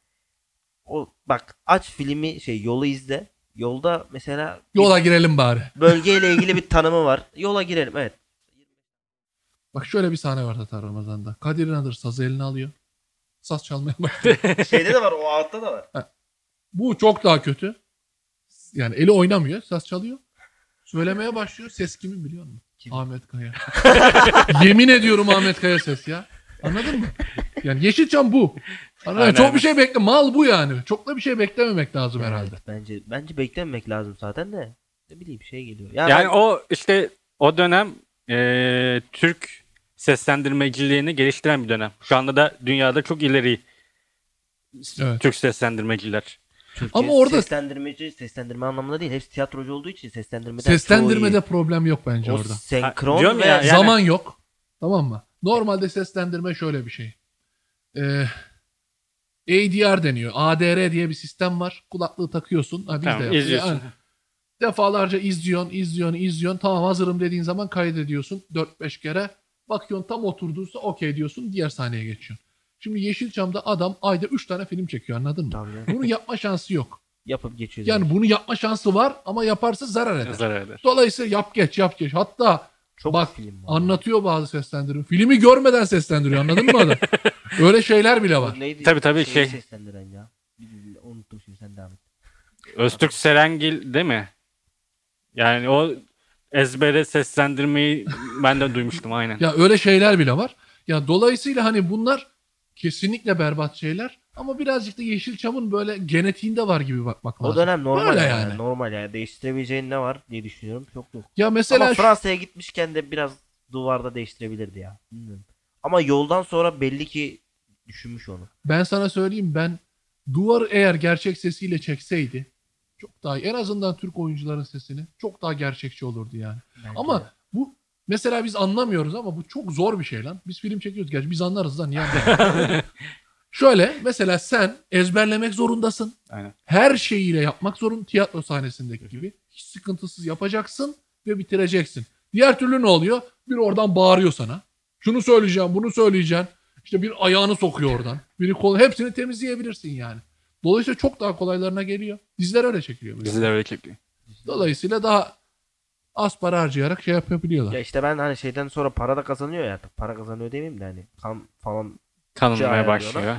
O bak aç filmi şey yolu izle. Yolda mesela bir Yola girelim bari. bölgeyle ilgili bir tanımı var. Yola girelim evet. Bak şöyle bir sahne var Tatar Ramazan'da. Kadir İnanır sazı eline alıyor. Saz çalmaya başlıyor. Şeyde de var o altta da var. Bu çok daha kötü. Yani eli oynamıyor. Saz çalıyor. Söylemeye başlıyor. Ses kimin biliyor musun? Kim? Ahmet Kaya. Yemin ediyorum Ahmet Kaya ses ya. Anladın mı? Yani Yeşilçam bu. Anladın mı? Aynen, Çok bir şey bekle. Mal bu yani. Çok da bir şey beklememek lazım herhalde. Bence bence beklememek lazım zaten de. Ne bileyim şey geliyor. Ya Yani ben- o işte o dönem eee, Türk seslendirmeciliğini geliştiren bir dönem. Şu anda da dünyada çok ileri Evet. Türk seslendirmeciler. Türkiye Ama orada- seslendirmeci seslendirme anlamında değil. Hepsi tiyatrocu olduğu için seslendirmeden çoğu Seslendirmede iyi. problem yok bence o orada. senkron Ha, ve ya, yani- Zaman yok. Tamam mı? Normalde seslendirme şöyle bir şey. Ee, ADR deniyor. ADR diye bir sistem var. Kulaklığı takıyorsun. Ha, biz de Tamam, yapıyoruz. izliyorsun. Yani defalarca izliyorsun, izliyorsun, izliyorsun. Tamam hazırım dediğin zaman kaydediyorsun 4-5 kere. Bakıyorsun tam oturduysa okey diyorsun. Diğer sahneye geçiyorsun. Şimdi Yeşilçam'da adam ayda 3 tane film çekiyor anladın mı? Tabii. Bunu yapma şansı yok. yapıp geçiyor. Yani bunu yapma şansı var ama yaparsa zarar eder. Zarar eder. Dolayısıyla yap geç yap geç. Hatta çok bak, film var. anlatıyor bazı seslendirme. Filmi görmeden seslendiriyor anladın mı adam? Öyle şeyler bile var. Neydi? Tabii, tabii, şey. seslendiren ya. Bir- bir- Unuttum şimdi sen devam et. Öztürk Serengil değil mi? Yani o ezbere seslendirmeyi ben de duymuştum aynen. Ya öyle şeyler bile var. Ya dolayısıyla hani bunlar kesinlikle berbat şeyler ama birazcık da Yeşilçam'ın böyle genetiğinde var gibi bakmak lazım. O dönem normal Öyle yani. yani. Normal yani. Değiştirebileceğin ne var diye düşünüyorum. Çok yok. Ya mesela Ama şu- Fransa'ya gitmişken de biraz duvarda değiştirebilirdi ya. Bilmiyorum. Ama yoldan sonra belli ki düşünmüş onu. ben sana söyleyeyim ben duvar eğer gerçek sesiyle çekseydi çok daha. En azından Türk oyuncuların sesini çok daha gerçekçi olurdu yani. Bence Ama de. Mesela biz anlamıyoruz ama bu çok zor bir şey lan. Biz film çekiyoruz gerçi biz anlarız lan niye anlamayız? Şöyle mesela sen ezberlemek zorundasın. Aynen. Her şeyiyle yapmak zorun tiyatro sahnesindeki gibi. Hiç sıkıntısız yapacaksın ve bitireceksin. Diğer türlü ne oluyor? Bir oradan bağırıyor sana. Şunu söyleyeceğim, bunu söyleyeceğim. İşte bir ayağını sokuyor oradan. Biri kolu hepsini temizleyebilirsin yani. Dolayısıyla çok daha kolaylarına geliyor. Diziler öyle çekiliyor. mesela. Diziler öyle çekiyor. Dolayısıyla daha az para harcayarak şey yapabiliyorlar. Ya işte ben hani şeyden sonra para da kazanıyor ya artık. Para kazanıyor demeyeyim de hani kan falan ayarlıyorlar. başlıyor.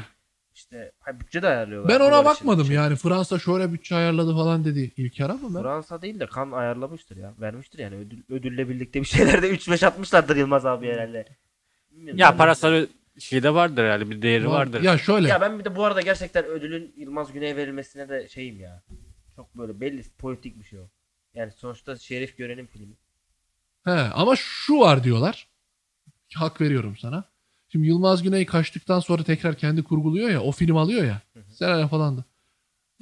işte ha, bütçe de ayarlıyorlar. Ben ona için bakmadım şey. yani. Fransa şöyle bütçe ayarladı falan dedi İlker ama ben. Fransa değil de kan ayarlamıştır ya. Vermiştir yani ödül, ödülle birlikte bir şeylerde 3-5 atmışlardır Yılmaz abi herhalde. Bilmiyorum. Ya parasal şey de vardır herhalde bir değeri vardır. Ya şöyle. Ya ben bir de bu arada gerçekten ödülün Yılmaz Güney'e verilmesine de şeyim ya. Çok böyle belli politik bir şey o. Yani sonuçta Şerif Gören'in filmi. He, ama şu var diyorlar. Hak veriyorum sana. Şimdi Yılmaz Güney kaçtıktan sonra tekrar kendi kurguluyor ya. O film alıyor ya. Senaryo falan da.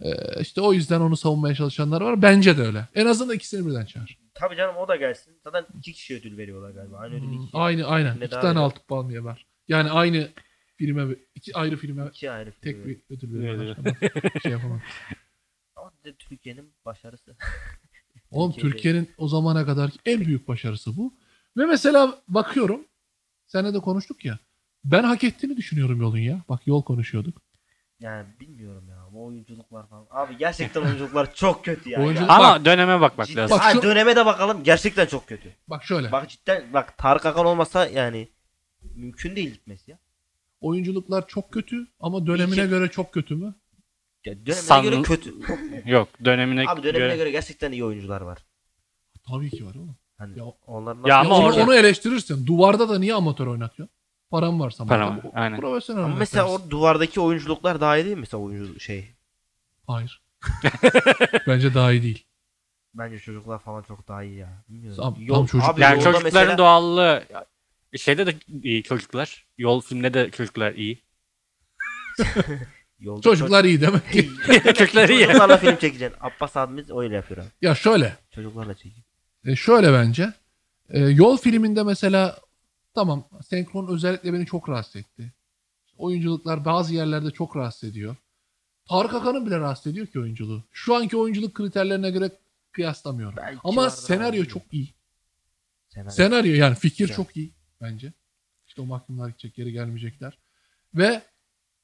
Ee, işte o yüzden onu savunmaya çalışanlar var. Bence de öyle. En azından ikisini birden çağır. Tabii canım o da gelsin. Zaten iki kişi ödül veriyorlar galiba. Aynı ödül iki. Aynı aynen. Ne İki tane altı palmiye var. Yani aynı filme iki ayrı filme İki ayrı film. tek bir ödül veriyorlar. Şey yapamam. Ama Türkiye'nin başarısı. Oğlum Türkiye'nin o zamana kadar en büyük başarısı bu. Ve mesela bakıyorum. Seninle de konuştuk ya. Ben hak ettiğini düşünüyorum yolun ya. Bak yol konuşuyorduk. Yani bilmiyorum ya. Bu oyunculuklar falan. Abi gerçekten oyunculuklar çok kötü ya. Oyunculuk- ya. Ama döneme bakmak Cidden- lazım. Bak Ha, şu- döneme de bakalım. Gerçekten çok kötü. Bak şöyle. Bak cidden bak Tarık Akan olmasa yani mümkün değil gitmesi ya. Oyunculuklar çok kötü ama dönemine İki- göre çok kötü mü? Ya dönemine San- göre kötü. Yok dönemine Abi dönemine göre. göre gerçekten iyi oyuncular var. Tabii ki var oğlum. Hani Ya- onların Ya Ya Ama onu, orada- onu eleştirirsin. Duvarda da niye amatör oynatıyorsun? Param varsa. Param var, aynen. Profesyonel Ama mesela o duvardaki oyunculuklar daha iyi değil mi mesela oyuncu şey? Hayır. Bence daha iyi değil. Bence çocuklar falan çok daha iyi ya. Bilmiyorum. Tam- Yol- tam çocuk- abi Yani çocukların mesela- doğallığı şeyde de iyi çocuklar. Yol filmde de çocuklar iyi. yolda Çocuklar iyi demek ki. çocuklar iyi. Çocuklarla film çekeceksin. Abbas abimiz öyle yapıyor abi. ya şöyle. Çocuklarla çekiyor. E, şöyle bence. E, yol filminde mesela tamam senkron özellikle beni çok rahatsız etti. Oyunculuklar bazı yerlerde çok rahatsız ediyor. Tarık Akan'ın bile rahatsız ediyor ki oyunculuğu. Şu anki oyunculuk kriterlerine göre kıyaslamıyorum. Belki Ama senaryo ama çok iyi. Senaryo. Senaryo yani fikir Güzel. çok iyi bence. İşte o mahkumlar gidecek geri gelmeyecekler. Ve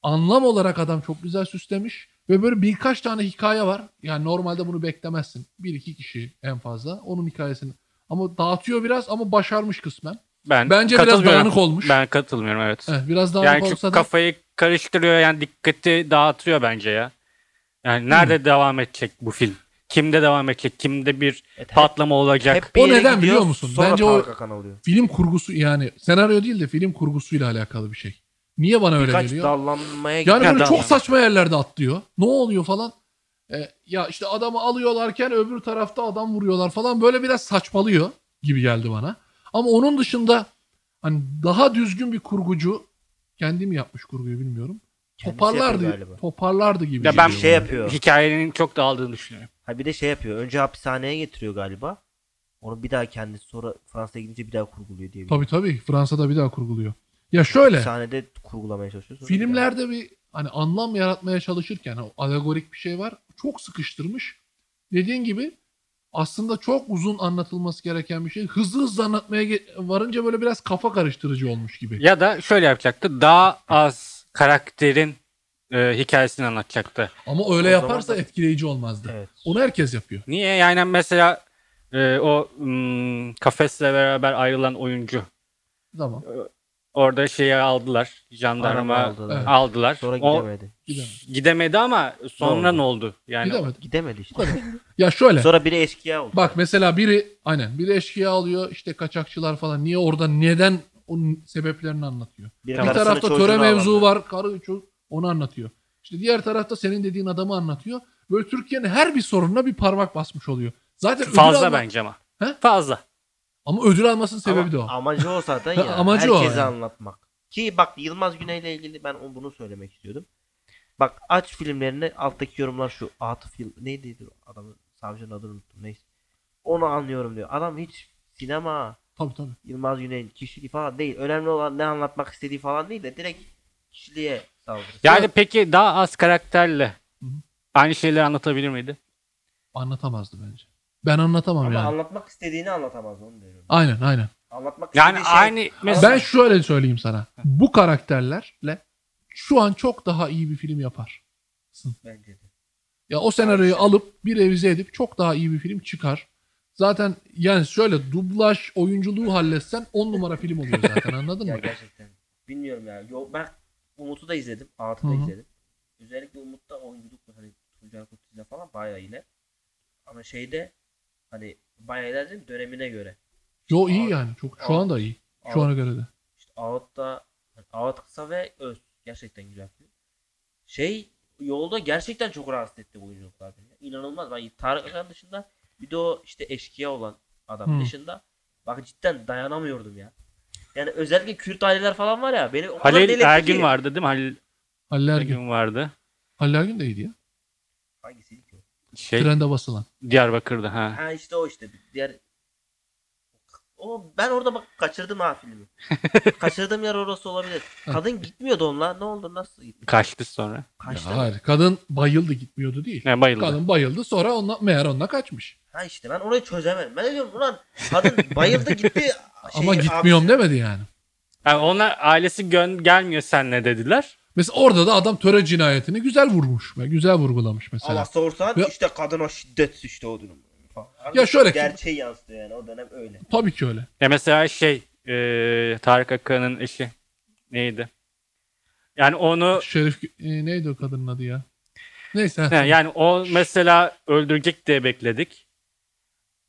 anlam olarak adam çok güzel süslemiş. Ve böyle birkaç tane hikaye var. Yani normalde bunu beklemezsin. Bir iki kişi en fazla. Onun hikayesini. Ama dağıtıyor biraz ama başarmış kısmen. Ben Bence biraz dağınık olmuş. Ben katılmıyorum evet. Evet, biraz dağınık yani olsa da kafayı karıştırıyor yani dikkati dağıtıyor bence ya. Yani nerede devam edecek bu film? Kimde devam edecek? Kimde bir Evet, hep- patlama olacak? hep bir O neden gidiyor, biliyor musun? Sonra Bence o- film kurgusu yani senaryo değil de film kurgusuyla alakalı bir şey. Niye bana öyle Birkaç geliyor? dallanmaya Yani gidiyor. böyle çok saçma yerlerde atlıyor. Ne oluyor falan. E, ya işte adamı alıyorlarken öbür tarafta adam vuruyorlar falan. Böyle biraz saçmalıyor gibi geldi bana. Ama onun dışında hani daha düzgün bir kurgucu kendi mi yapmış kurguyu bilmiyorum. Kendisi Toparlardı, galiba. toparlardı gibi. Ya ben geliyor şey bana. yapıyor. Hikayenin çok dağıldığını düşünüyorum. Ha bir de şey yapıyor. Önce hapishaneye getiriyor galiba. Onu bir daha kendisi sonra Fransa'ya gidince bir daha kurguluyor diye. Tabii tabii Fransa'da bir daha kurguluyor. Ya şöyle Hapishanede kurgulamaya çalışıyor. sonra bir daha. filmlerde bir hani anlam yaratmaya çalışırken o alegorik bir şey var. Çok sıkıştırmış. Dediğin gibi aslında çok uzun anlatılması gereken bir şey. Hızlı hızlı anlatmaya varınca böyle biraz kafa karıştırıcı olmuş gibi. Ya da şöyle yapacaktı. Daha az karakterin e, hikayesini anlatacaktı. Ama öyle O yaparsa zaman da- etkileyici olmazdı. Evet. Onu herkes yapıyor. Niye? Yani mesela e, o hmm, kafesle beraber ayrılan oyuncu Tamam. Orada şeyi aldılar. Jandarma Arama aldılar. Evet. aldılar. Sonra o gidemedi. Gidemedi. ama sonra oldu? ne oldu? Yani Gidemedi. Gidemedi işte. Ya şöyle. Sonra biri eşkıya oldu. Bak mesela biri aynen biri eşkıya alıyor işte kaçakçılar falan. Niye orada neden onun sebeplerini anlatıyor. Bir karısını, tarafta çocuğunu töre mevzu alamıyor. var. Karı çocuk onu anlatıyor. İşte diğer tarafta senin dediğin adamı anlatıyor. Böyle Türkiye'nin her bir sorununa bir parmak basmış oluyor. Zaten ödül fazla bence ama. He? Fazla. Ama ödül almasının sebebi Ama de o. Amacı o zaten ya. Amacı o herkese yani. anlatmak. Ki bak Yılmaz Güney'le ilgili ben o- bunu söylemek istiyordum. Bak aç filmlerini alttaki yorumlar şu. Atıf Yıl neydi adamın savcının adını unuttum neyse. Onu anlıyorum diyor. Adam hiç sinema, Tabii tabii. Yılmaz Güney'in kişiliği falan değil. Önemli olan ne anlatmak istediği falan değil de direkt kişiliğe saldırır. Yani peki daha az karakterle Hı hı. aynı şeyleri anlatabilir miydi? Anlatamazdı bence. Ben anlatamam Ama yani. anlatmak istediğini anlatamaz onu diyorum. aynen aynen. Anlatmak Yani istediği şey aynı mesela Ben şöyle söyleyeyim sana. Bu karakterlerle şu an çok daha iyi bir film yapar. bence de. Ya o senaryoyu alıp bir revize edip çok daha iyi bir film çıkar. Zaten yani şöyle dublaj oyunculuğu halletsen 10 numara film oluyor zaten anladın Ya mı? gerçekten. Bilmiyorum ya. Yo, ben Umut'u da izledim. Ağat'ı da izledim. Özellikle Umut'ta oyunculuk hani Tuncay falan bayağı iyi. Ama şeyde hani bayağı ilerledim dönemine göre. Yo iyi yani. Çok şu anda iyi. Şu Ağat- ana göre de. İşte Ağat'ta hani Ağat kısa ve öz. Gerçekten güzel film. Şey yolda gerçekten çok rahatsız etti bu oyunculuklar beni. İnanılmaz. Ben Tarık Akan dışında bir de o işte eşkıya olan adam Hı. dışında bak cidden dayanamıyordum ya. Yani özellikle Kürt aileler falan var ya beni o kadar Halil Ergin ki. vardı değil mi? Halil Halil Ergin. Ergin vardı. Halil Ergin de iyiydi ya. O? Şey Trende basılan. Diyarbakır'da ha. Ha işte o işte. Diğer o ben orada bak kaçırdım ha filmi. Kaçırdığım yer orası olabilir. Kadın gitmiyordu onunla. Ne oldu? Nasıl gitti? Kaçtı sonra. Kaçtı. Ya hayır. Kadın bayıldı gitmiyordu değil. Ne bayıldı. Kadın bayıldı sonra onunla, meğer onunla kaçmış. Ha işte ben orayı çözemedim. Ben diyorum ulan kadın bayıldı gitti. Şey, Ama gitmiyorum abisi- demedi yani. Yani onlar ailesi gön gelmiyor senle dediler. Mesela orada da adam töre cinayetini güzel vurmuş. ve Güzel vurgulamış mesela. Ama sorsan Ya- işte kadına şiddet işte o durum. Ya şöyle- Gerçeği yansıtıyor yani o dönem öyle. Tabii ki öyle. Ya mesela şey e, Tarık Akan'ın eşi neydi? Yani onu Şerif e, neydi o kadının adı ya? Neyse. he, yani o mesela öldürecek diye bekledik.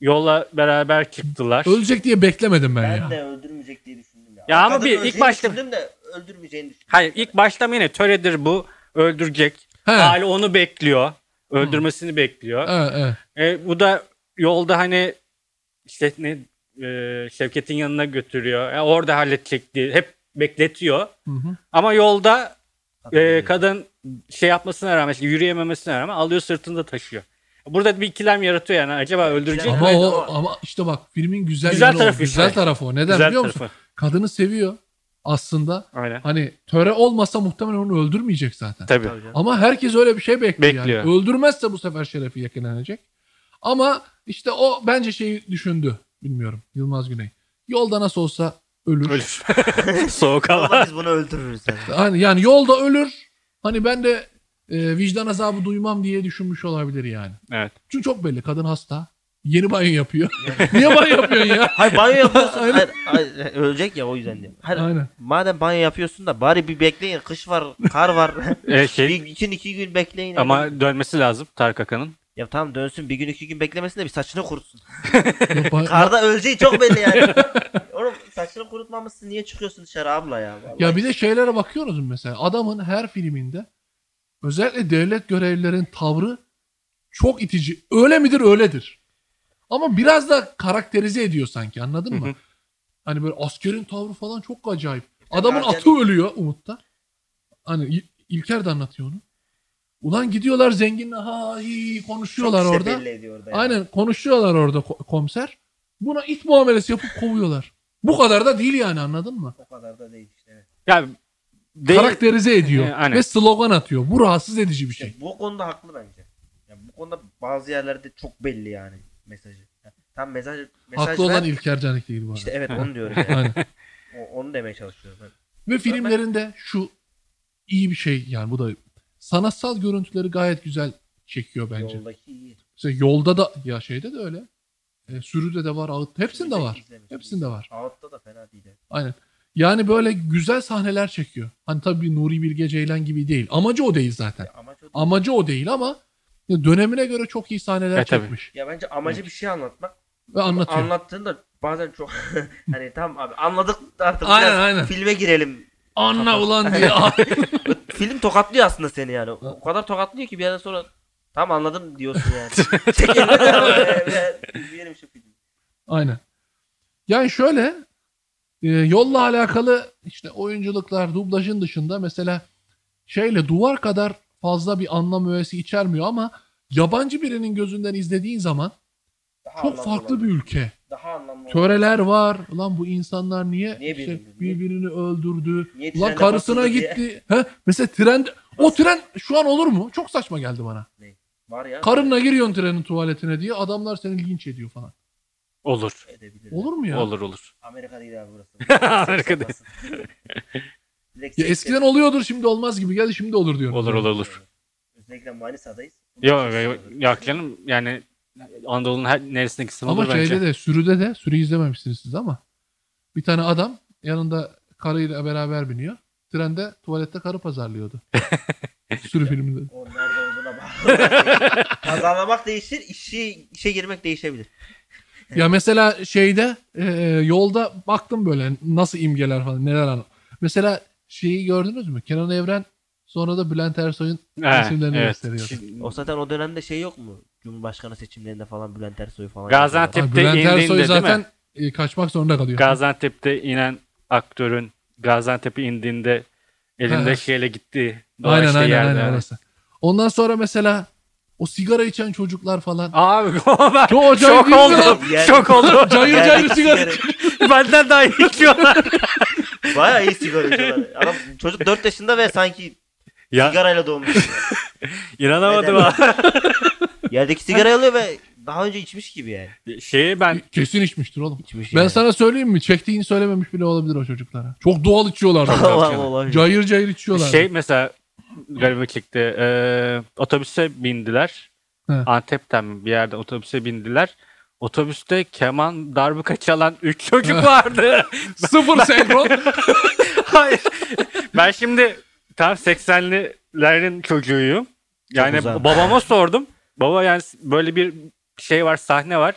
Yola beraber çıktılar. Ölecek diye beklemedim ben, Ben, ya. de öldürmeyecek diye düşündüm ya. Ya ama kadın bir- ilk başta- düşündüm de öldürmeyeceğini düşündüm. Hayır ilk başta yine töredir bu öldürecek. He. Aile onu bekliyor. Öldürmesini bekliyor. Evet, evet. E, bu da yolda hani işte ne e, Şevket'in yanına götürüyor. E, orada halledecek diye hep bekletiyor. Hı hı. Ama yolda Kadın e, kadın şey yapmasına rağmen işte yürüyememesine rağmen alıyor sırtında taşıyor. Burada bir ikilem yaratıyor yani. Acaba öldürecek mi? Ama o ama- işte bak filmin güzel, Güzel yanı o. tarafı Güzel işte. tarafı o. Neden Güzel biliyor musun? tarafı. Kadını seviyor aslında. Aynen. Hani töre olmasa muhtemelen onu öldürmeyecek zaten. Tabii. Tabii canım. Ama herkes öyle bir şey bekliyor, Bekliyor. yani. Öldürmezse bu sefer şerefi yakalanacak. Ama işte o bence şeyi düşündü. Bilmiyorum. Yılmaz Güney. Yolda nasıl olsa ölür. Ölür. Soğuk Ama hava. biz bunu öldürürüz yani. Hani yani yolda ölür. Hani ben de e, vicdan azabı duymam diye düşünmüş olabilir yani. Evet. Çünkü çok belli kadın hasta. Yeni banyo yapıyor. Niye banyo yapıyorsun ya? Hayır banyo yapıyorsun. Aynen. hayır, hayır, ölecek ya o yüzden diyorum. Hayır, Aynen. Madem banyo yapıyorsun da bari bir bekleyin. Kış var, kar var. E, şey, bir için iki gün bekleyin. ama dönmesi lazım Tarık Akan'ın. Ya tamam dönsün bir gün iki gün beklemesin de bir saçını kurutsun. Karda öleceği çok belli yani. Oğlum saçını kurutmamışsın niye çıkıyorsun dışarı abla ya? Vallahi. Ya bir de şeylere bakıyoruz mesela. Adamın her filminde özellikle devlet görevlilerin tavrı çok itici. Öyle midir? Öyledir. Ama biraz da karakterize ediyor sanki anladın mı? Hani böyle askerin tavrı falan çok acayip. Adamın atı ölüyor Umut'ta. Hani İl- İlker de anlatıyor onu. Ulan gidiyorlar zenginle ha hi konuşuyorlar Çok orada. orada. yani. Aynen konuşuyorlar orada ko- komiser. Buna it muamelesi yapıp kovuyorlar. Bu kadar da değil yani anladın mı? O kadar da değil işte. Evet. Ya değil, karakterize ediyor aynen. ve slogan atıyor. Bu rahatsız edici bir şey. İşte bu konuda haklı bence. Ya bu konuda bazı yerlerde çok belli yani mesajı. Tam mesaj mesaj Haklı ver- olan İlker Canik değil bu arada. İşte evet onu diyorum yani. O- onu demeye çalışıyorum. ben. Ve filmlerinde şu iyi bir şey yani bu da sanatsal görüntüleri gayet güzel çekiyor bence. Yoldaki iyi. Mesela yolda da ya şeyde de öyle. E, sürüde de var, ağıt hepsinde var. Hepsinde var. Ağıtta da fena değil. Aynen. Yani böyle güzel sahneler çekiyor. Hani tabii Nuri Bilge Ceylan gibi değil. Amacı o değil zaten. Ya, amaç o değil. Amacı o değil ama dönemine göre çok iyi sahneler E, tabii. çekmiş. Ya bence amacı bir şey anlatmak. Ve anlatıyor. Anlattığında bazen çok hani tam abi anladık artık Aynen, biraz aynen. filme girelim. Anla ulan diye. Film tokatlıyor aslında seni yani. O kadar tokatlıyor ki bir yerden sonra tam anladım diyorsun yani. Çekelim. Şu filmi. Aynen. Yani şöyle e, yolla alakalı işte oyunculuklar, dublajın dışında mesela şeyle duvar kadar fazla bir anlam öğesi içermiyor ama yabancı birinin gözünden izlediğin zaman Daha Çok farklı olabilir. bir ülke. Daha anlamlı olabilir. Töreler var. Ulan bu insanlar niye, Niye işte birbirini- birbirini öldürdü? Niye Ulan trende karısına basıldı diye. gitti. He? Mesela tren o tren şu an olur mu? Çok saçma geldi bana. Var ya. Karınla giriyorsun trenin tuvaletine diye adamlar seni linç ediyor falan. Olur. Edebilir. Olur mu ya? Olur olur. Amerika değil abi burası. Amerika değil. Direkt Ya eskiden oluyordur şimdi olmaz gibi geldi şimdi olur diyorum. Olur olur olur. Özellikle Manisa'dayız. Yok yok yok canım yani Anadolu'nun her neresine gitsin Ama olur bence. şeyde de sürüde de sürü izlememişsiniz siz ama bir tane adam yanında karıyla beraber biniyor. Trende tuvalette karı pazarlıyordu. sürü filminde. O nerede olduğuna bağlı. Pazarlamak değişir, işi, işe girmek değişebilir. Ya mesela şeyde e, yolda baktım böyle nasıl imgeler falan neler anlat. Mesela şeyi gördünüz mü? Kenan Evren sonra da Bülent Ersoy'un He, resimlerini evet. gösteriyordu. Şimdi O zaten o dönemde şey yok mu? Cumhurbaşkanı seçimlerinde falan Bülent Ersoy falan. Gaziantep- Tepte Bülent indiğinde Ersoy değil zaten e, kaçmak zorunda kalıyor. Gaziantep'te inen aktörün Gaziantep'e indiğinde elinde Ha. şeyle gitti. aynen aynen aynen orası. Ondan sonra mesela o sigara içen çocuklar falan. Abi ben Çok acayip şok değil mi? oldum. Yani- Şok oldum. Cayır cayır sigara. Benden daha iyi içiyorlar. Bayağı iyi sigara içiyorlar. Adam çocuk 4 yaşında ve sanki ya sigarayla doğmuş. inanamadım ha. Yerdeki sigarayı alıyor ve daha önce içmiş gibi yani. Şeyi ben Kesin içmiştir oğlum. İçmiş Ben yani. sana söyleyeyim mi? Çektiğini söylememiş bile olabilir o çocuklara. Çok doğal içiyorlar. Allah. cayır cayır içiyorlar. şey mesela garibime çekti. Ee, otobüse bindiler. He. Antep'ten bir yerde otobüse bindiler. Otobüste keman darbuka çalan 3 çocuk vardı. Sıfır senkron. Hayır. Ben şimdi tam 80'lilerin çocuğuyum. Yani babama sordum. Baba yani böyle bir şey var, sahne var.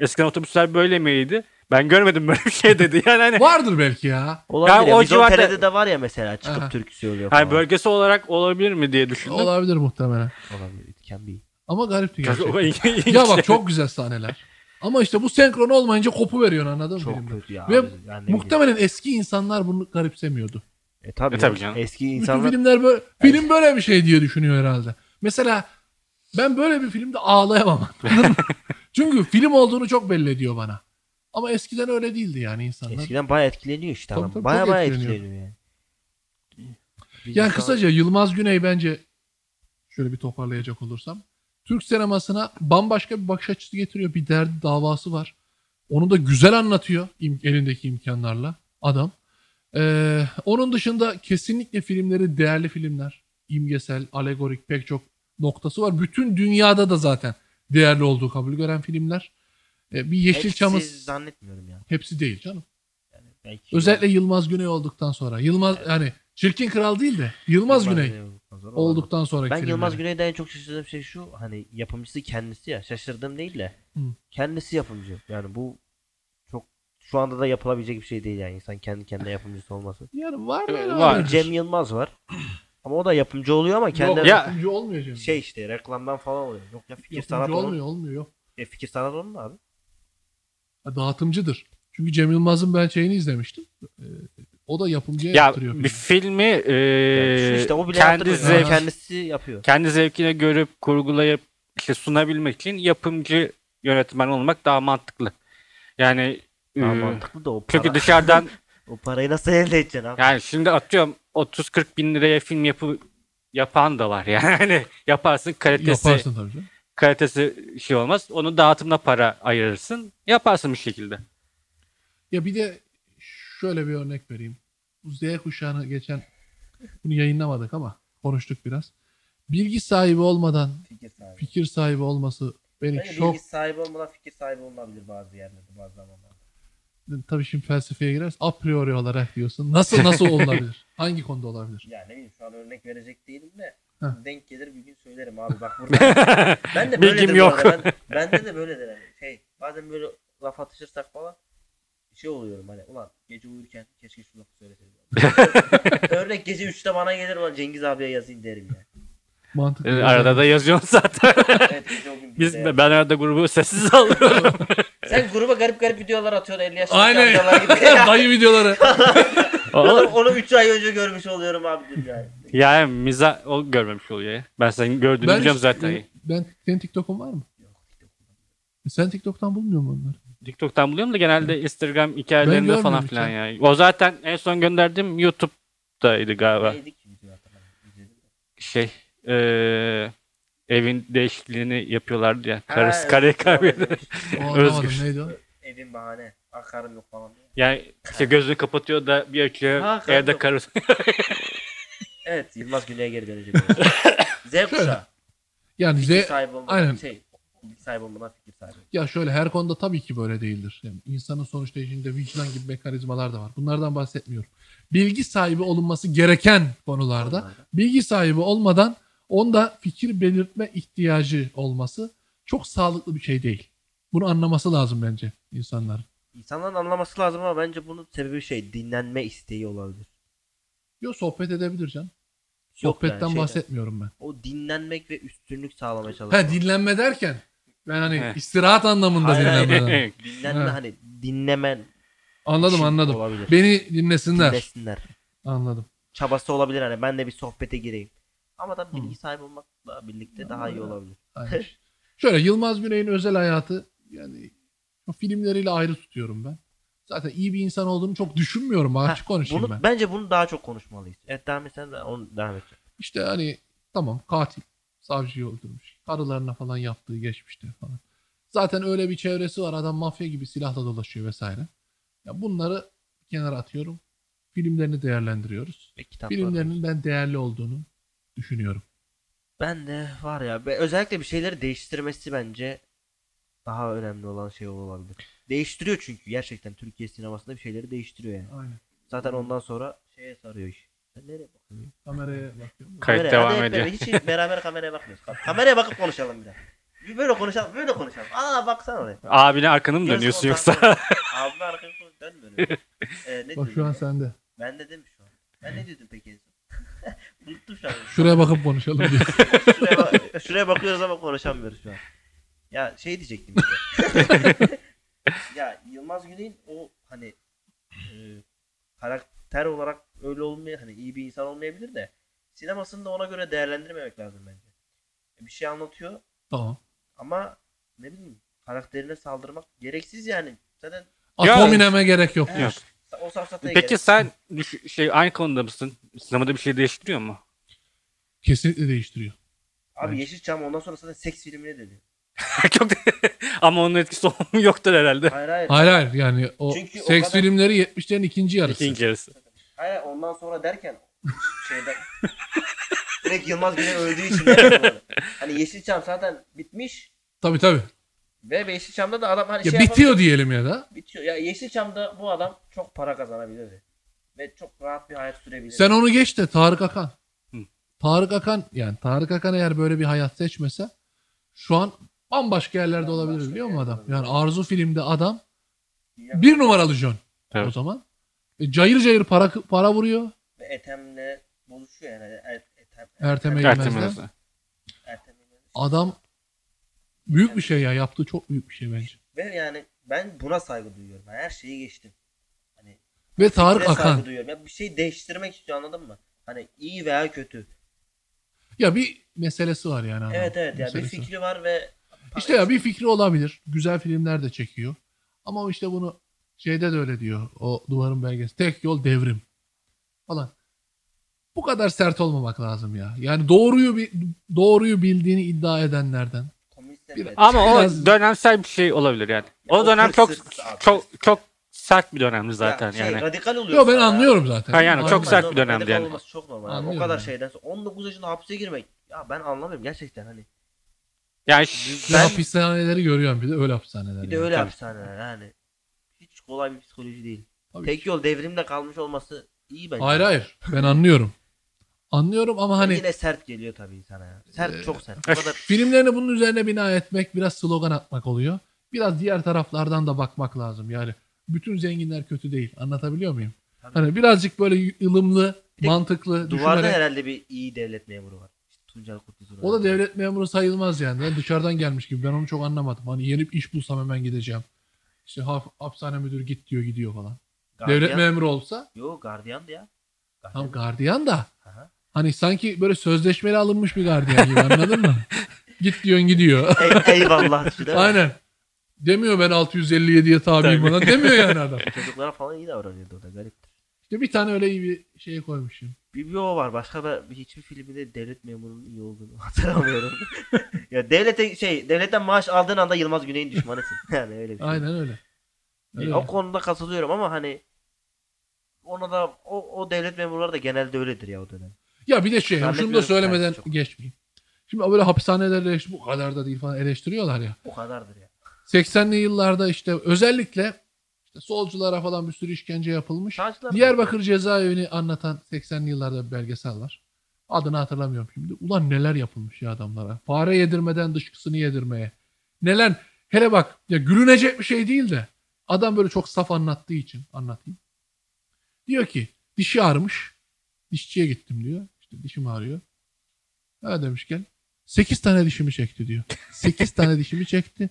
Eskiden otobüsler böyle miydi? Ben görmedim böyle bir şey dedi. Yani hani, Vardır belki ya. Olabilir Ya ya. o civarda- TR'de de var ya mesela çıkıp Aha. türkü söylüyor falan. hani bölgesi olarak olabilir mi diye düşündüm. Olabilir muhtemelen. Olabilir. It can be. Ama garipti gerçekten. Çok- ya bak çok güzel sahneler. Ama işte bu senkron olmayınca kopu veriyorsun anladın mı? Çok filmde? kötü ya. Ve. Yani Muhtemelen eski insanlar bunu garipsemiyordu. E tabii, E tabii canım. Eski Bütün insanlar filmler böyle, film böyle bir şey diye düşünüyor herhalde. Mesela ben böyle bir filmde ağlayamam. anladın mı? Çünkü film olduğunu çok belli ediyor bana. Ama eskiden öyle değildi yani insanlar. eskiden bayağı etkileniyor işte Tabii adam. tabii, Bayağı çok bayağı etkileniyor. etkileniyor yani. Bir Yani insan- kısaca Yılmaz Güney bence şöyle bir toparlayacak olursam Türk sinemasına bambaşka bir bakış açısı getiriyor. Bir derdi davası var. Onu da güzel anlatıyor im- elindeki imkanlarla adam. Ee, onun dışında kesinlikle filmleri değerli filmler. imgesel, alegorik pek çok noktası var. Bütün dünyada da zaten değerli olduğu kabul gören filmler. Ee, bir Yeşilçam'ı Hepsi zannetmiyorum yani. hepsi değil canım. Belki Özellikle Yılmaz Güney olduktan sonra. Yılmaz yani Çirkin Kral değil de Yılmaz, Güney sonra olduktan sonraki Ben filmleri. Yılmaz Güney'den en çok şaşırdığım şey şu hani yapımcısı kendisi ya şaşırdığım değil de Hı. kendisi yapımcı. Yani bu çok şu anda da yapılabilecek bir şey değil yani insan kendi kendine yapımcısı olması. Yani var Ee, böyle var. Cem Yılmaz var. Ama o da yapımcı oluyor ama kendi Yok, Ya- yapımcı olmuyor Cem. şey işte reklamdan falan oluyor. Yok ya fikir yapımcı sanat onun. olmuyor, olmuyor yok. E, fikir sanat onun abi. Ha, Dağıtımcıdır. Çünkü Cem Yılmaz'ın ben şeyini izlemiştim. Ee, o da yapımcıya Ya yaptırıyor. bir filmi. filmi e, Yani işte o bile kendi zevk, kendisi yapıyor. kendi zevkine görüp kurgulayıp işte sunabilmek için yapımcı yönetmen olmak daha mantıklı. Yani Daha e, mantıklı da o para. çünkü dışarıdan o parayı nasıl elde edeceksin abi? yani şimdi atıyorum 30-40 bin liraya film yapı yapan da var yani yaparsın kalitesi Yaparsın tabii canım. kalitesi şey olmaz onu dağıtımına para ayırırsın yaparsın bir şekilde. Ya bir de şöyle bir örnek vereyim. Bu Z kuşağını geçen bunu yayınlamadık ama konuştuk biraz. Bilgi sahibi olmadan Fikir sahibi. fikir sahibi olması beni Bence çok bilgi sahibi olmadan fikir sahibi olunabilir bazı yerlerde bazı zamanlarda. tabii şimdi felsefeye gireriz. A priori olarak diyorsun. Nasıl nasıl olabilir? Hangi konuda olabilir? Ya ne bileyim şu an örnek verecek değilim de Heh. denk gelir bir gün söylerim abi bak burada. ben de Bilgim böyledir bu yok. Ben, bende de böyledir hani şey bazen böyle laf atışırsak falan şey oluyorum hani ulan gece uyurken keşke şu lafı söyleseydim. örnek gece 3'te bana gelir ulan Cengiz abiye yazayım derim ya. Mantıklı. E, arada da yazıyorsun zaten. Evet Biz bizde. ben arada grubu sessiz alıyorum. Sen gruba garip garip videolar atıyorsun 50 yaşındaki Aynen. Dayı videoları. onu, onu 3 ay önce görmüş oluyorum abi yani. yani miza o görmemiş oluyor ya. Ben senin gördüğünü biliyorum hiç- zaten. Ben senin TikTok'un var mı? Sen TikTok'tan bulmuyor musun onları? TikTok'tan buluyorum da genelde Instagram hikayelerinde falan filan ya. yani. O zaten en son gönderdiğim YouTube'daydı galiba. Şey eee, evin değişikliğini yapıyorlardı ya. Karısı doğru kaybediyor. Özgür. neydi o? Evin bahane. Akarım yok falan diye. Yani işte gözünü kapatıyor da bir açıyor. Ha, evde yok. karısı. Evet Yılmaz Güney'e geri dönecek. Z kuşağı. Yani Z, aynen. şey. Bilgi sahibi olmadan fikir sahibi. ya şöyle her konuda tabii ki böyle değildir. Yani insanın sonuçta içinde vicdan gibi mekanizmalar da var. Bunlardan bahsetmiyorum. Bilgi sahibi olunması gereken konularda bilgi sahibi olmadan onda fikir belirtme ihtiyacı olması çok sağlıklı bir şey değil. Bunu anlaması lazım bence insanların. İnsanların anlaması lazım ama bence bunun sebebi şey dinlenme isteği olabilir. Yo sohbet edebilir can. Yok Sohbetten yani şeyden. bahsetmiyorum ben. O dinlenmek ve üstünlük sağlamaya çalışmak. Ha dinlenme derken ben hani Heh. istirahat anlamında Hayır, hayır. dinlenme. Dinlenme Ha. hani dinlemen anladım için anladım. olabilir. Beni dinlesinler. Dinlesinler. Anladım. Çabası olabilir hani ben de bir sohbete gireyim. Ama da bilgi sahibi olmakla birlikte daha iyi olabilir. Aynen. Şöyle Yılmaz Güney'in özel hayatı yani o filmleriyle ayrı tutuyorum ben. Zaten iyi bir insan olduğunu çok düşünmüyorum. Açık konuşayım Bunu, ben. Bence bunu daha çok konuşmalıyız. Evet devam et sen de onu devam et. İşte hani tamam katil savcıyı öldürmüş. Karılarına falan yaptığı geçmişte falan. Zaten öyle bir çevresi var. Adam mafya gibi silahla dolaşıyor vesaire. Ya bunları kenara atıyorum. Filmlerini değerlendiriyoruz. Ve. Filmlerinin ben değerli olduğunu düşünüyorum. Ben de var ya özellikle bir şeyleri değiştirmesi bence daha önemli olan şey olabilir. Değiştiriyor çünkü gerçekten Türkiye sinemasında bir şeyleri değiştiriyor yani. Aynen. Zaten ondan sonra şeye sarıyor iş. Nereye bakıyorsun? Kameraya bakıyorum. Kayıt Kameraya- devam hadi hep ediyor. beraber- Hiç beraber kameraya bakmıyoruz. Kameraya bakıp konuşalım bir daha. Bir böyle konuşalım, böyle konuşalım. Aa baksana oraya. Abine arkanı mı dönüyorsun yoksa? Abime arkaya koy, dönmüyorum. Ee, ne Bak şu an sende. Ben de demiş şu an. Ben ne diyordum peki en son? Unuttum şu an. Şuraya bakıp konuşalım diye. şuraya, bak- şuraya bakıyoruz ama konuşamıyoruz şu an. Ya şey diyecektim işte. ya Yılmaz Güney'in o hani e, karakter olarak öyle olmaya hani iyi bir insan olmayabilir de sinemasını da ona göre değerlendirmemek lazım bence. E, Bir şey anlatıyor tamam. ama ne bileyim karakterine saldırmak gereksiz yani. Zaten Atominem gerek yok. Evet. Yok. o Peki gerek- sen düş- şey aynı konuda mısın? Sinemada bir şey değiştiriyor mu? Kesinlikle değiştiriyor. Abi Bence. Yeşilçam ondan sonra zaten seks filmine dönüyor. Çok ama onun etkisi yoktur herhalde. Hayır hayır. Hayır hayır yani o Çünkü o seks kadar- filmleri 70'lerin ikinci yarısı. İkinci yarısı. Hayır ondan sonra derken şeyden direkt Yılmaz Güney öldüğü için derken. Hani Yeşilçam zaten bitmiş Tabii tabii. ve Yeşilçam'da da adam hani Ya şey bitiyor diyelim ya da. bitiyor. Ya Yeşilçam'da bu adam çok para kazanabilirdi. Ve çok rahat bir hayat sürebilirdi. Sen onu geç de Tarık Akan. Hı. Tarık Akan yani Tarık Akan eğer böyle bir hayat seçmese şu an bambaşka yerlerde olabilir Bambaşka biliyor musun adam? olabilir. Yani Arzu filmde adam bir numaralı John o Evet. zaman. E, cayır cayır para para vuruyor. ve Ethem'le buluşuyor yani. Er, Ethem, Ertem'e Ertem. Ertem'le. Adam büyük bir şey ya. Yaptığı çok büyük bir şey bence. Ve yani ben buna saygı duyuyorum. Ben her şeyi geçtim. Hani Ve Tarık saygı Akan. duyuyorum. Ya bir şey değiştirmek istiyor anladın mı? Hani iyi veya kötü. Ya bir meselesi var yani. adamın. Evet evet ya bir Meselesi fikri var ve İşte ya bir fikri olabilir. Güzel filmler de çekiyor. Ama işte bunu şeyde de öyle diyor. O duvarın belgesi. Tek yol devrim. Falan. Bu kadar sert olmamak lazım ya. Yani doğruyu bi- doğruyu bildiğini iddia edenlerden. Bir-. Ama Biraz- o dönemsel bir şey olabilir yani. Ya O o dönem çok çok çok sert bir dönemdi Ya zaten şey, yani. radikal oluyor. Yo ben anlıyorum zaten. Ha, yani çok Anlıyorum. sert bir dönemdi yani. Olması çok normal. abi. O Anlıyorum kadar yani. şeyden sonra 19 yaşında hapse girmek. Ya ben anlamıyorum gerçekten hani. Yani de hapishaneleri görüyorum bir de öyle hapishaneler. Bir de yani. öyle tabii. hapishaneler yani. Kolay bir psikoloji değil. Tabii Tek ki. yol devrimde kalmış olması iyi bence. Hayır hayır. Ben anlıyorum. Anlıyorum ama hani Yine sert geliyor tabii insana ya. Sert Ee, çok sert. O kadar filmlerini bunun üzerine bina etmek biraz slogan atmak oluyor. Biraz diğer taraflardan da bakmak lazım. Yani bütün zenginler kötü değil. Anlatabiliyor muyum? Tabii. Hani birazcık böyle ılımlı, Bir mantıklı duvarda düşünerek. herhalde bir iyi devlet memuru var. Tuncel Kurtulur. O da devlet memuru sayılmaz yani. Ben dışarıdan gelmiş gibi. Ben onu çok anlamadım. Hani yenip iş bulsam hemen gideceğim. İşte hap- hapishane müdürü git diyor gidiyor falan. Gardiyan. Devlet memuru olsa Yo gardiyandı ya. Gardiyan. tam gardiyan da Aha. hani sanki böyle sözleşmeli alınmış bir gardiyan gibi anladın mı? Git diyorsun gidiyor. Ey- eyvallah. Aynen. Demiyor ben 657'ye tabiyim bana. Demiyor yani adam. Çocuklara falan iyi davranıyordu o da gariptir. İşte bir tane öyle iyi bir şey koymuşum. Bir, bir o var. Başka da hiçbir filmde devlet memurunun iyi olduğunu hatırlamıyorum. ya devlete şey devletten maaş aldığın anda Yılmaz Güney'in düşmanısın. Yani öyle bir şey. Aynen öyle. E, Öyle. O konuda katılıyorum ama hani ona da o, o devlet memurları da genelde öyledir ya o dönem. Ya bir de şey, şunu da söylemeden çok. geçmeyeyim. Şimdi böyle hapishaneleri eleştir- bu kadar da değil falan eleştiriyorlar ya. O kadardır ya. 80'li yıllarda işte özellikle işte solculara falan bir sürü işkence yapılmış. Sağcılar Diyarbakır cezaevini anlatan 80'li yıllarda bir belgesel var. Adını hatırlamıyorum şimdi. Ulan neler yapılmış ya adamlara. Fare yedirmeden dışkısını yedirmeye. Neler hele bak ya gülünecek bir şey değil de adam böyle çok saf anlattığı için anlatayım. Diyor ki dişi ağrımış. Dişçiye gittim diyor. İşte dişim ağrıyor. Ha demiş gel. 8 tane dişimi çekti diyor. 8 tane dişimi çekti.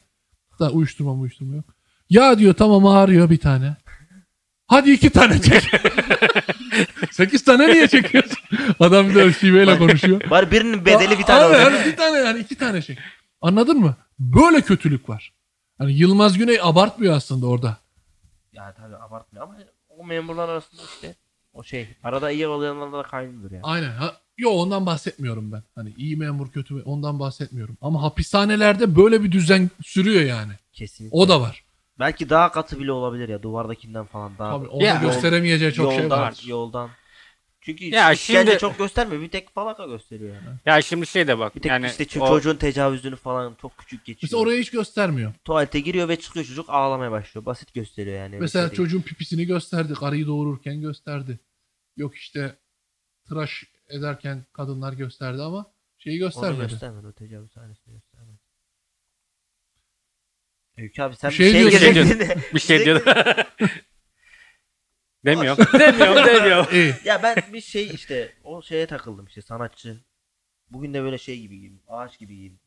Da uyuşturma uyuşturma yok. Ya diyor tamam ağrıyor bir tane. Hadi iki tane çek. Sekiz tane niye çekiyorsun? Adam bir de şiveyle konuşuyor. Bari birinin bedeli bir tane Abi olacak. bir tane yani iki tane çek. Anladın mı? Böyle kötülük var. Hani Yılmaz Güney abartmıyor aslında orada. Ya tabii abartmıyor ama o memurlar arasında işte o şey arada iyi olanlar da kaynıyordur yani. Aynen. Ha, yo ondan bahsetmiyorum ben. Hani iyi memur kötü ondan bahsetmiyorum. Ama hapishanelerde böyle bir düzen sürüyor yani. Kesinlikle. O da var. Belki daha katı bile olabilir ya duvardakinden falan daha. Tabii orada Ya, gösteremeyeceği çok yoldan, şey var. Yoldan. Çünkü Ya işkence şimdi- çok göstermiyor. Bir tek falaka gösteriyor yani. Ya şimdi şey de bak. Bir tek yani işte ço- o- çocuğun tecavüzünü falan çok küçük geçiyor. Mesela orayı hiç göstermiyor. Tuvalete giriyor ve çıkıyor çocuk ağlamaya başlıyor. Basit gösteriyor yani. öyle Mesela şey değil. çocuğun pipisini gösterdi. Karıyı doğururken gösterdi. Yok işte tıraş ederken kadınlar gösterdi ama şeyi Onu göstermedi. göstermedi. O tecavüz sahnesini göstermedi. Öykü abi sen Bir bir şey şey, diyorsun. girecektin. bir şey diyor. demiyorum. demiyorum demiyorum. İyi. ya ben bir şey işte o şeye takıldım işte sanatçı. Bugün de böyle şey gibi giydim. Ağaç gibi giydim.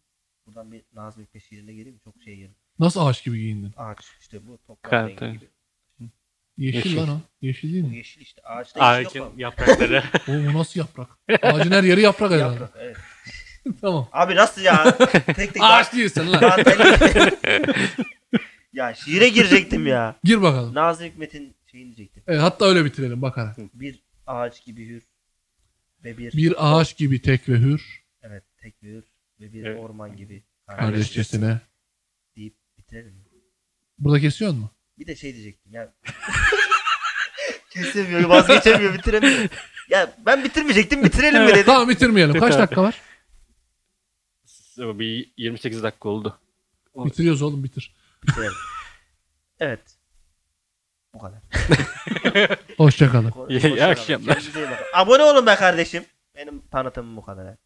Buradan bir Nazım Hikmet şiirine geleyim? Çok şey yerim. Nasıl ağaç gibi giyindin? Ağaç işte bu toprak rengi gibi. Yeşil, Yeşil. lan o. Yeşil değil Bu mi? yeşil işte. Ağaçta yeşil Ağacın yok mu? yaprakları. O bu nasıl yaprak? Ağacın her yeri yaprak herhalde. Yaprak evet. tamam. Abi nasıl ya? tek tek Ağaç değilsin lan. Ya şiire girecektim ya. Gir bakalım. Nazım Hikmet'in şeyini diyecektim. Evet, hatta öyle bitirelim bakarak. Bir ağaç gibi hür ve bir, Bir ağaç gibi tek ve hür evet tek ve hür ve bir Evet. orman gibi kardeşçesine. deyip bitirelim. mi? Burada kesiyor mu? Bir de şey diyecektim ya. Kesemiyor, vazgeçemiyor, bitiremiyor. Ya ben bitirmeyecektim, bitirelim mi dedim. Tamam bitirmeyelim. Kaç dakika var? Bir 28 dakika oldu. Bitiriyoruz oğlum bitir. Bitirelim. Evet. Bu kadar. Hoşçakalın. İyi- iyi akşamlar. Abone olun be kardeşim. Benim tanıtımım bu kadar.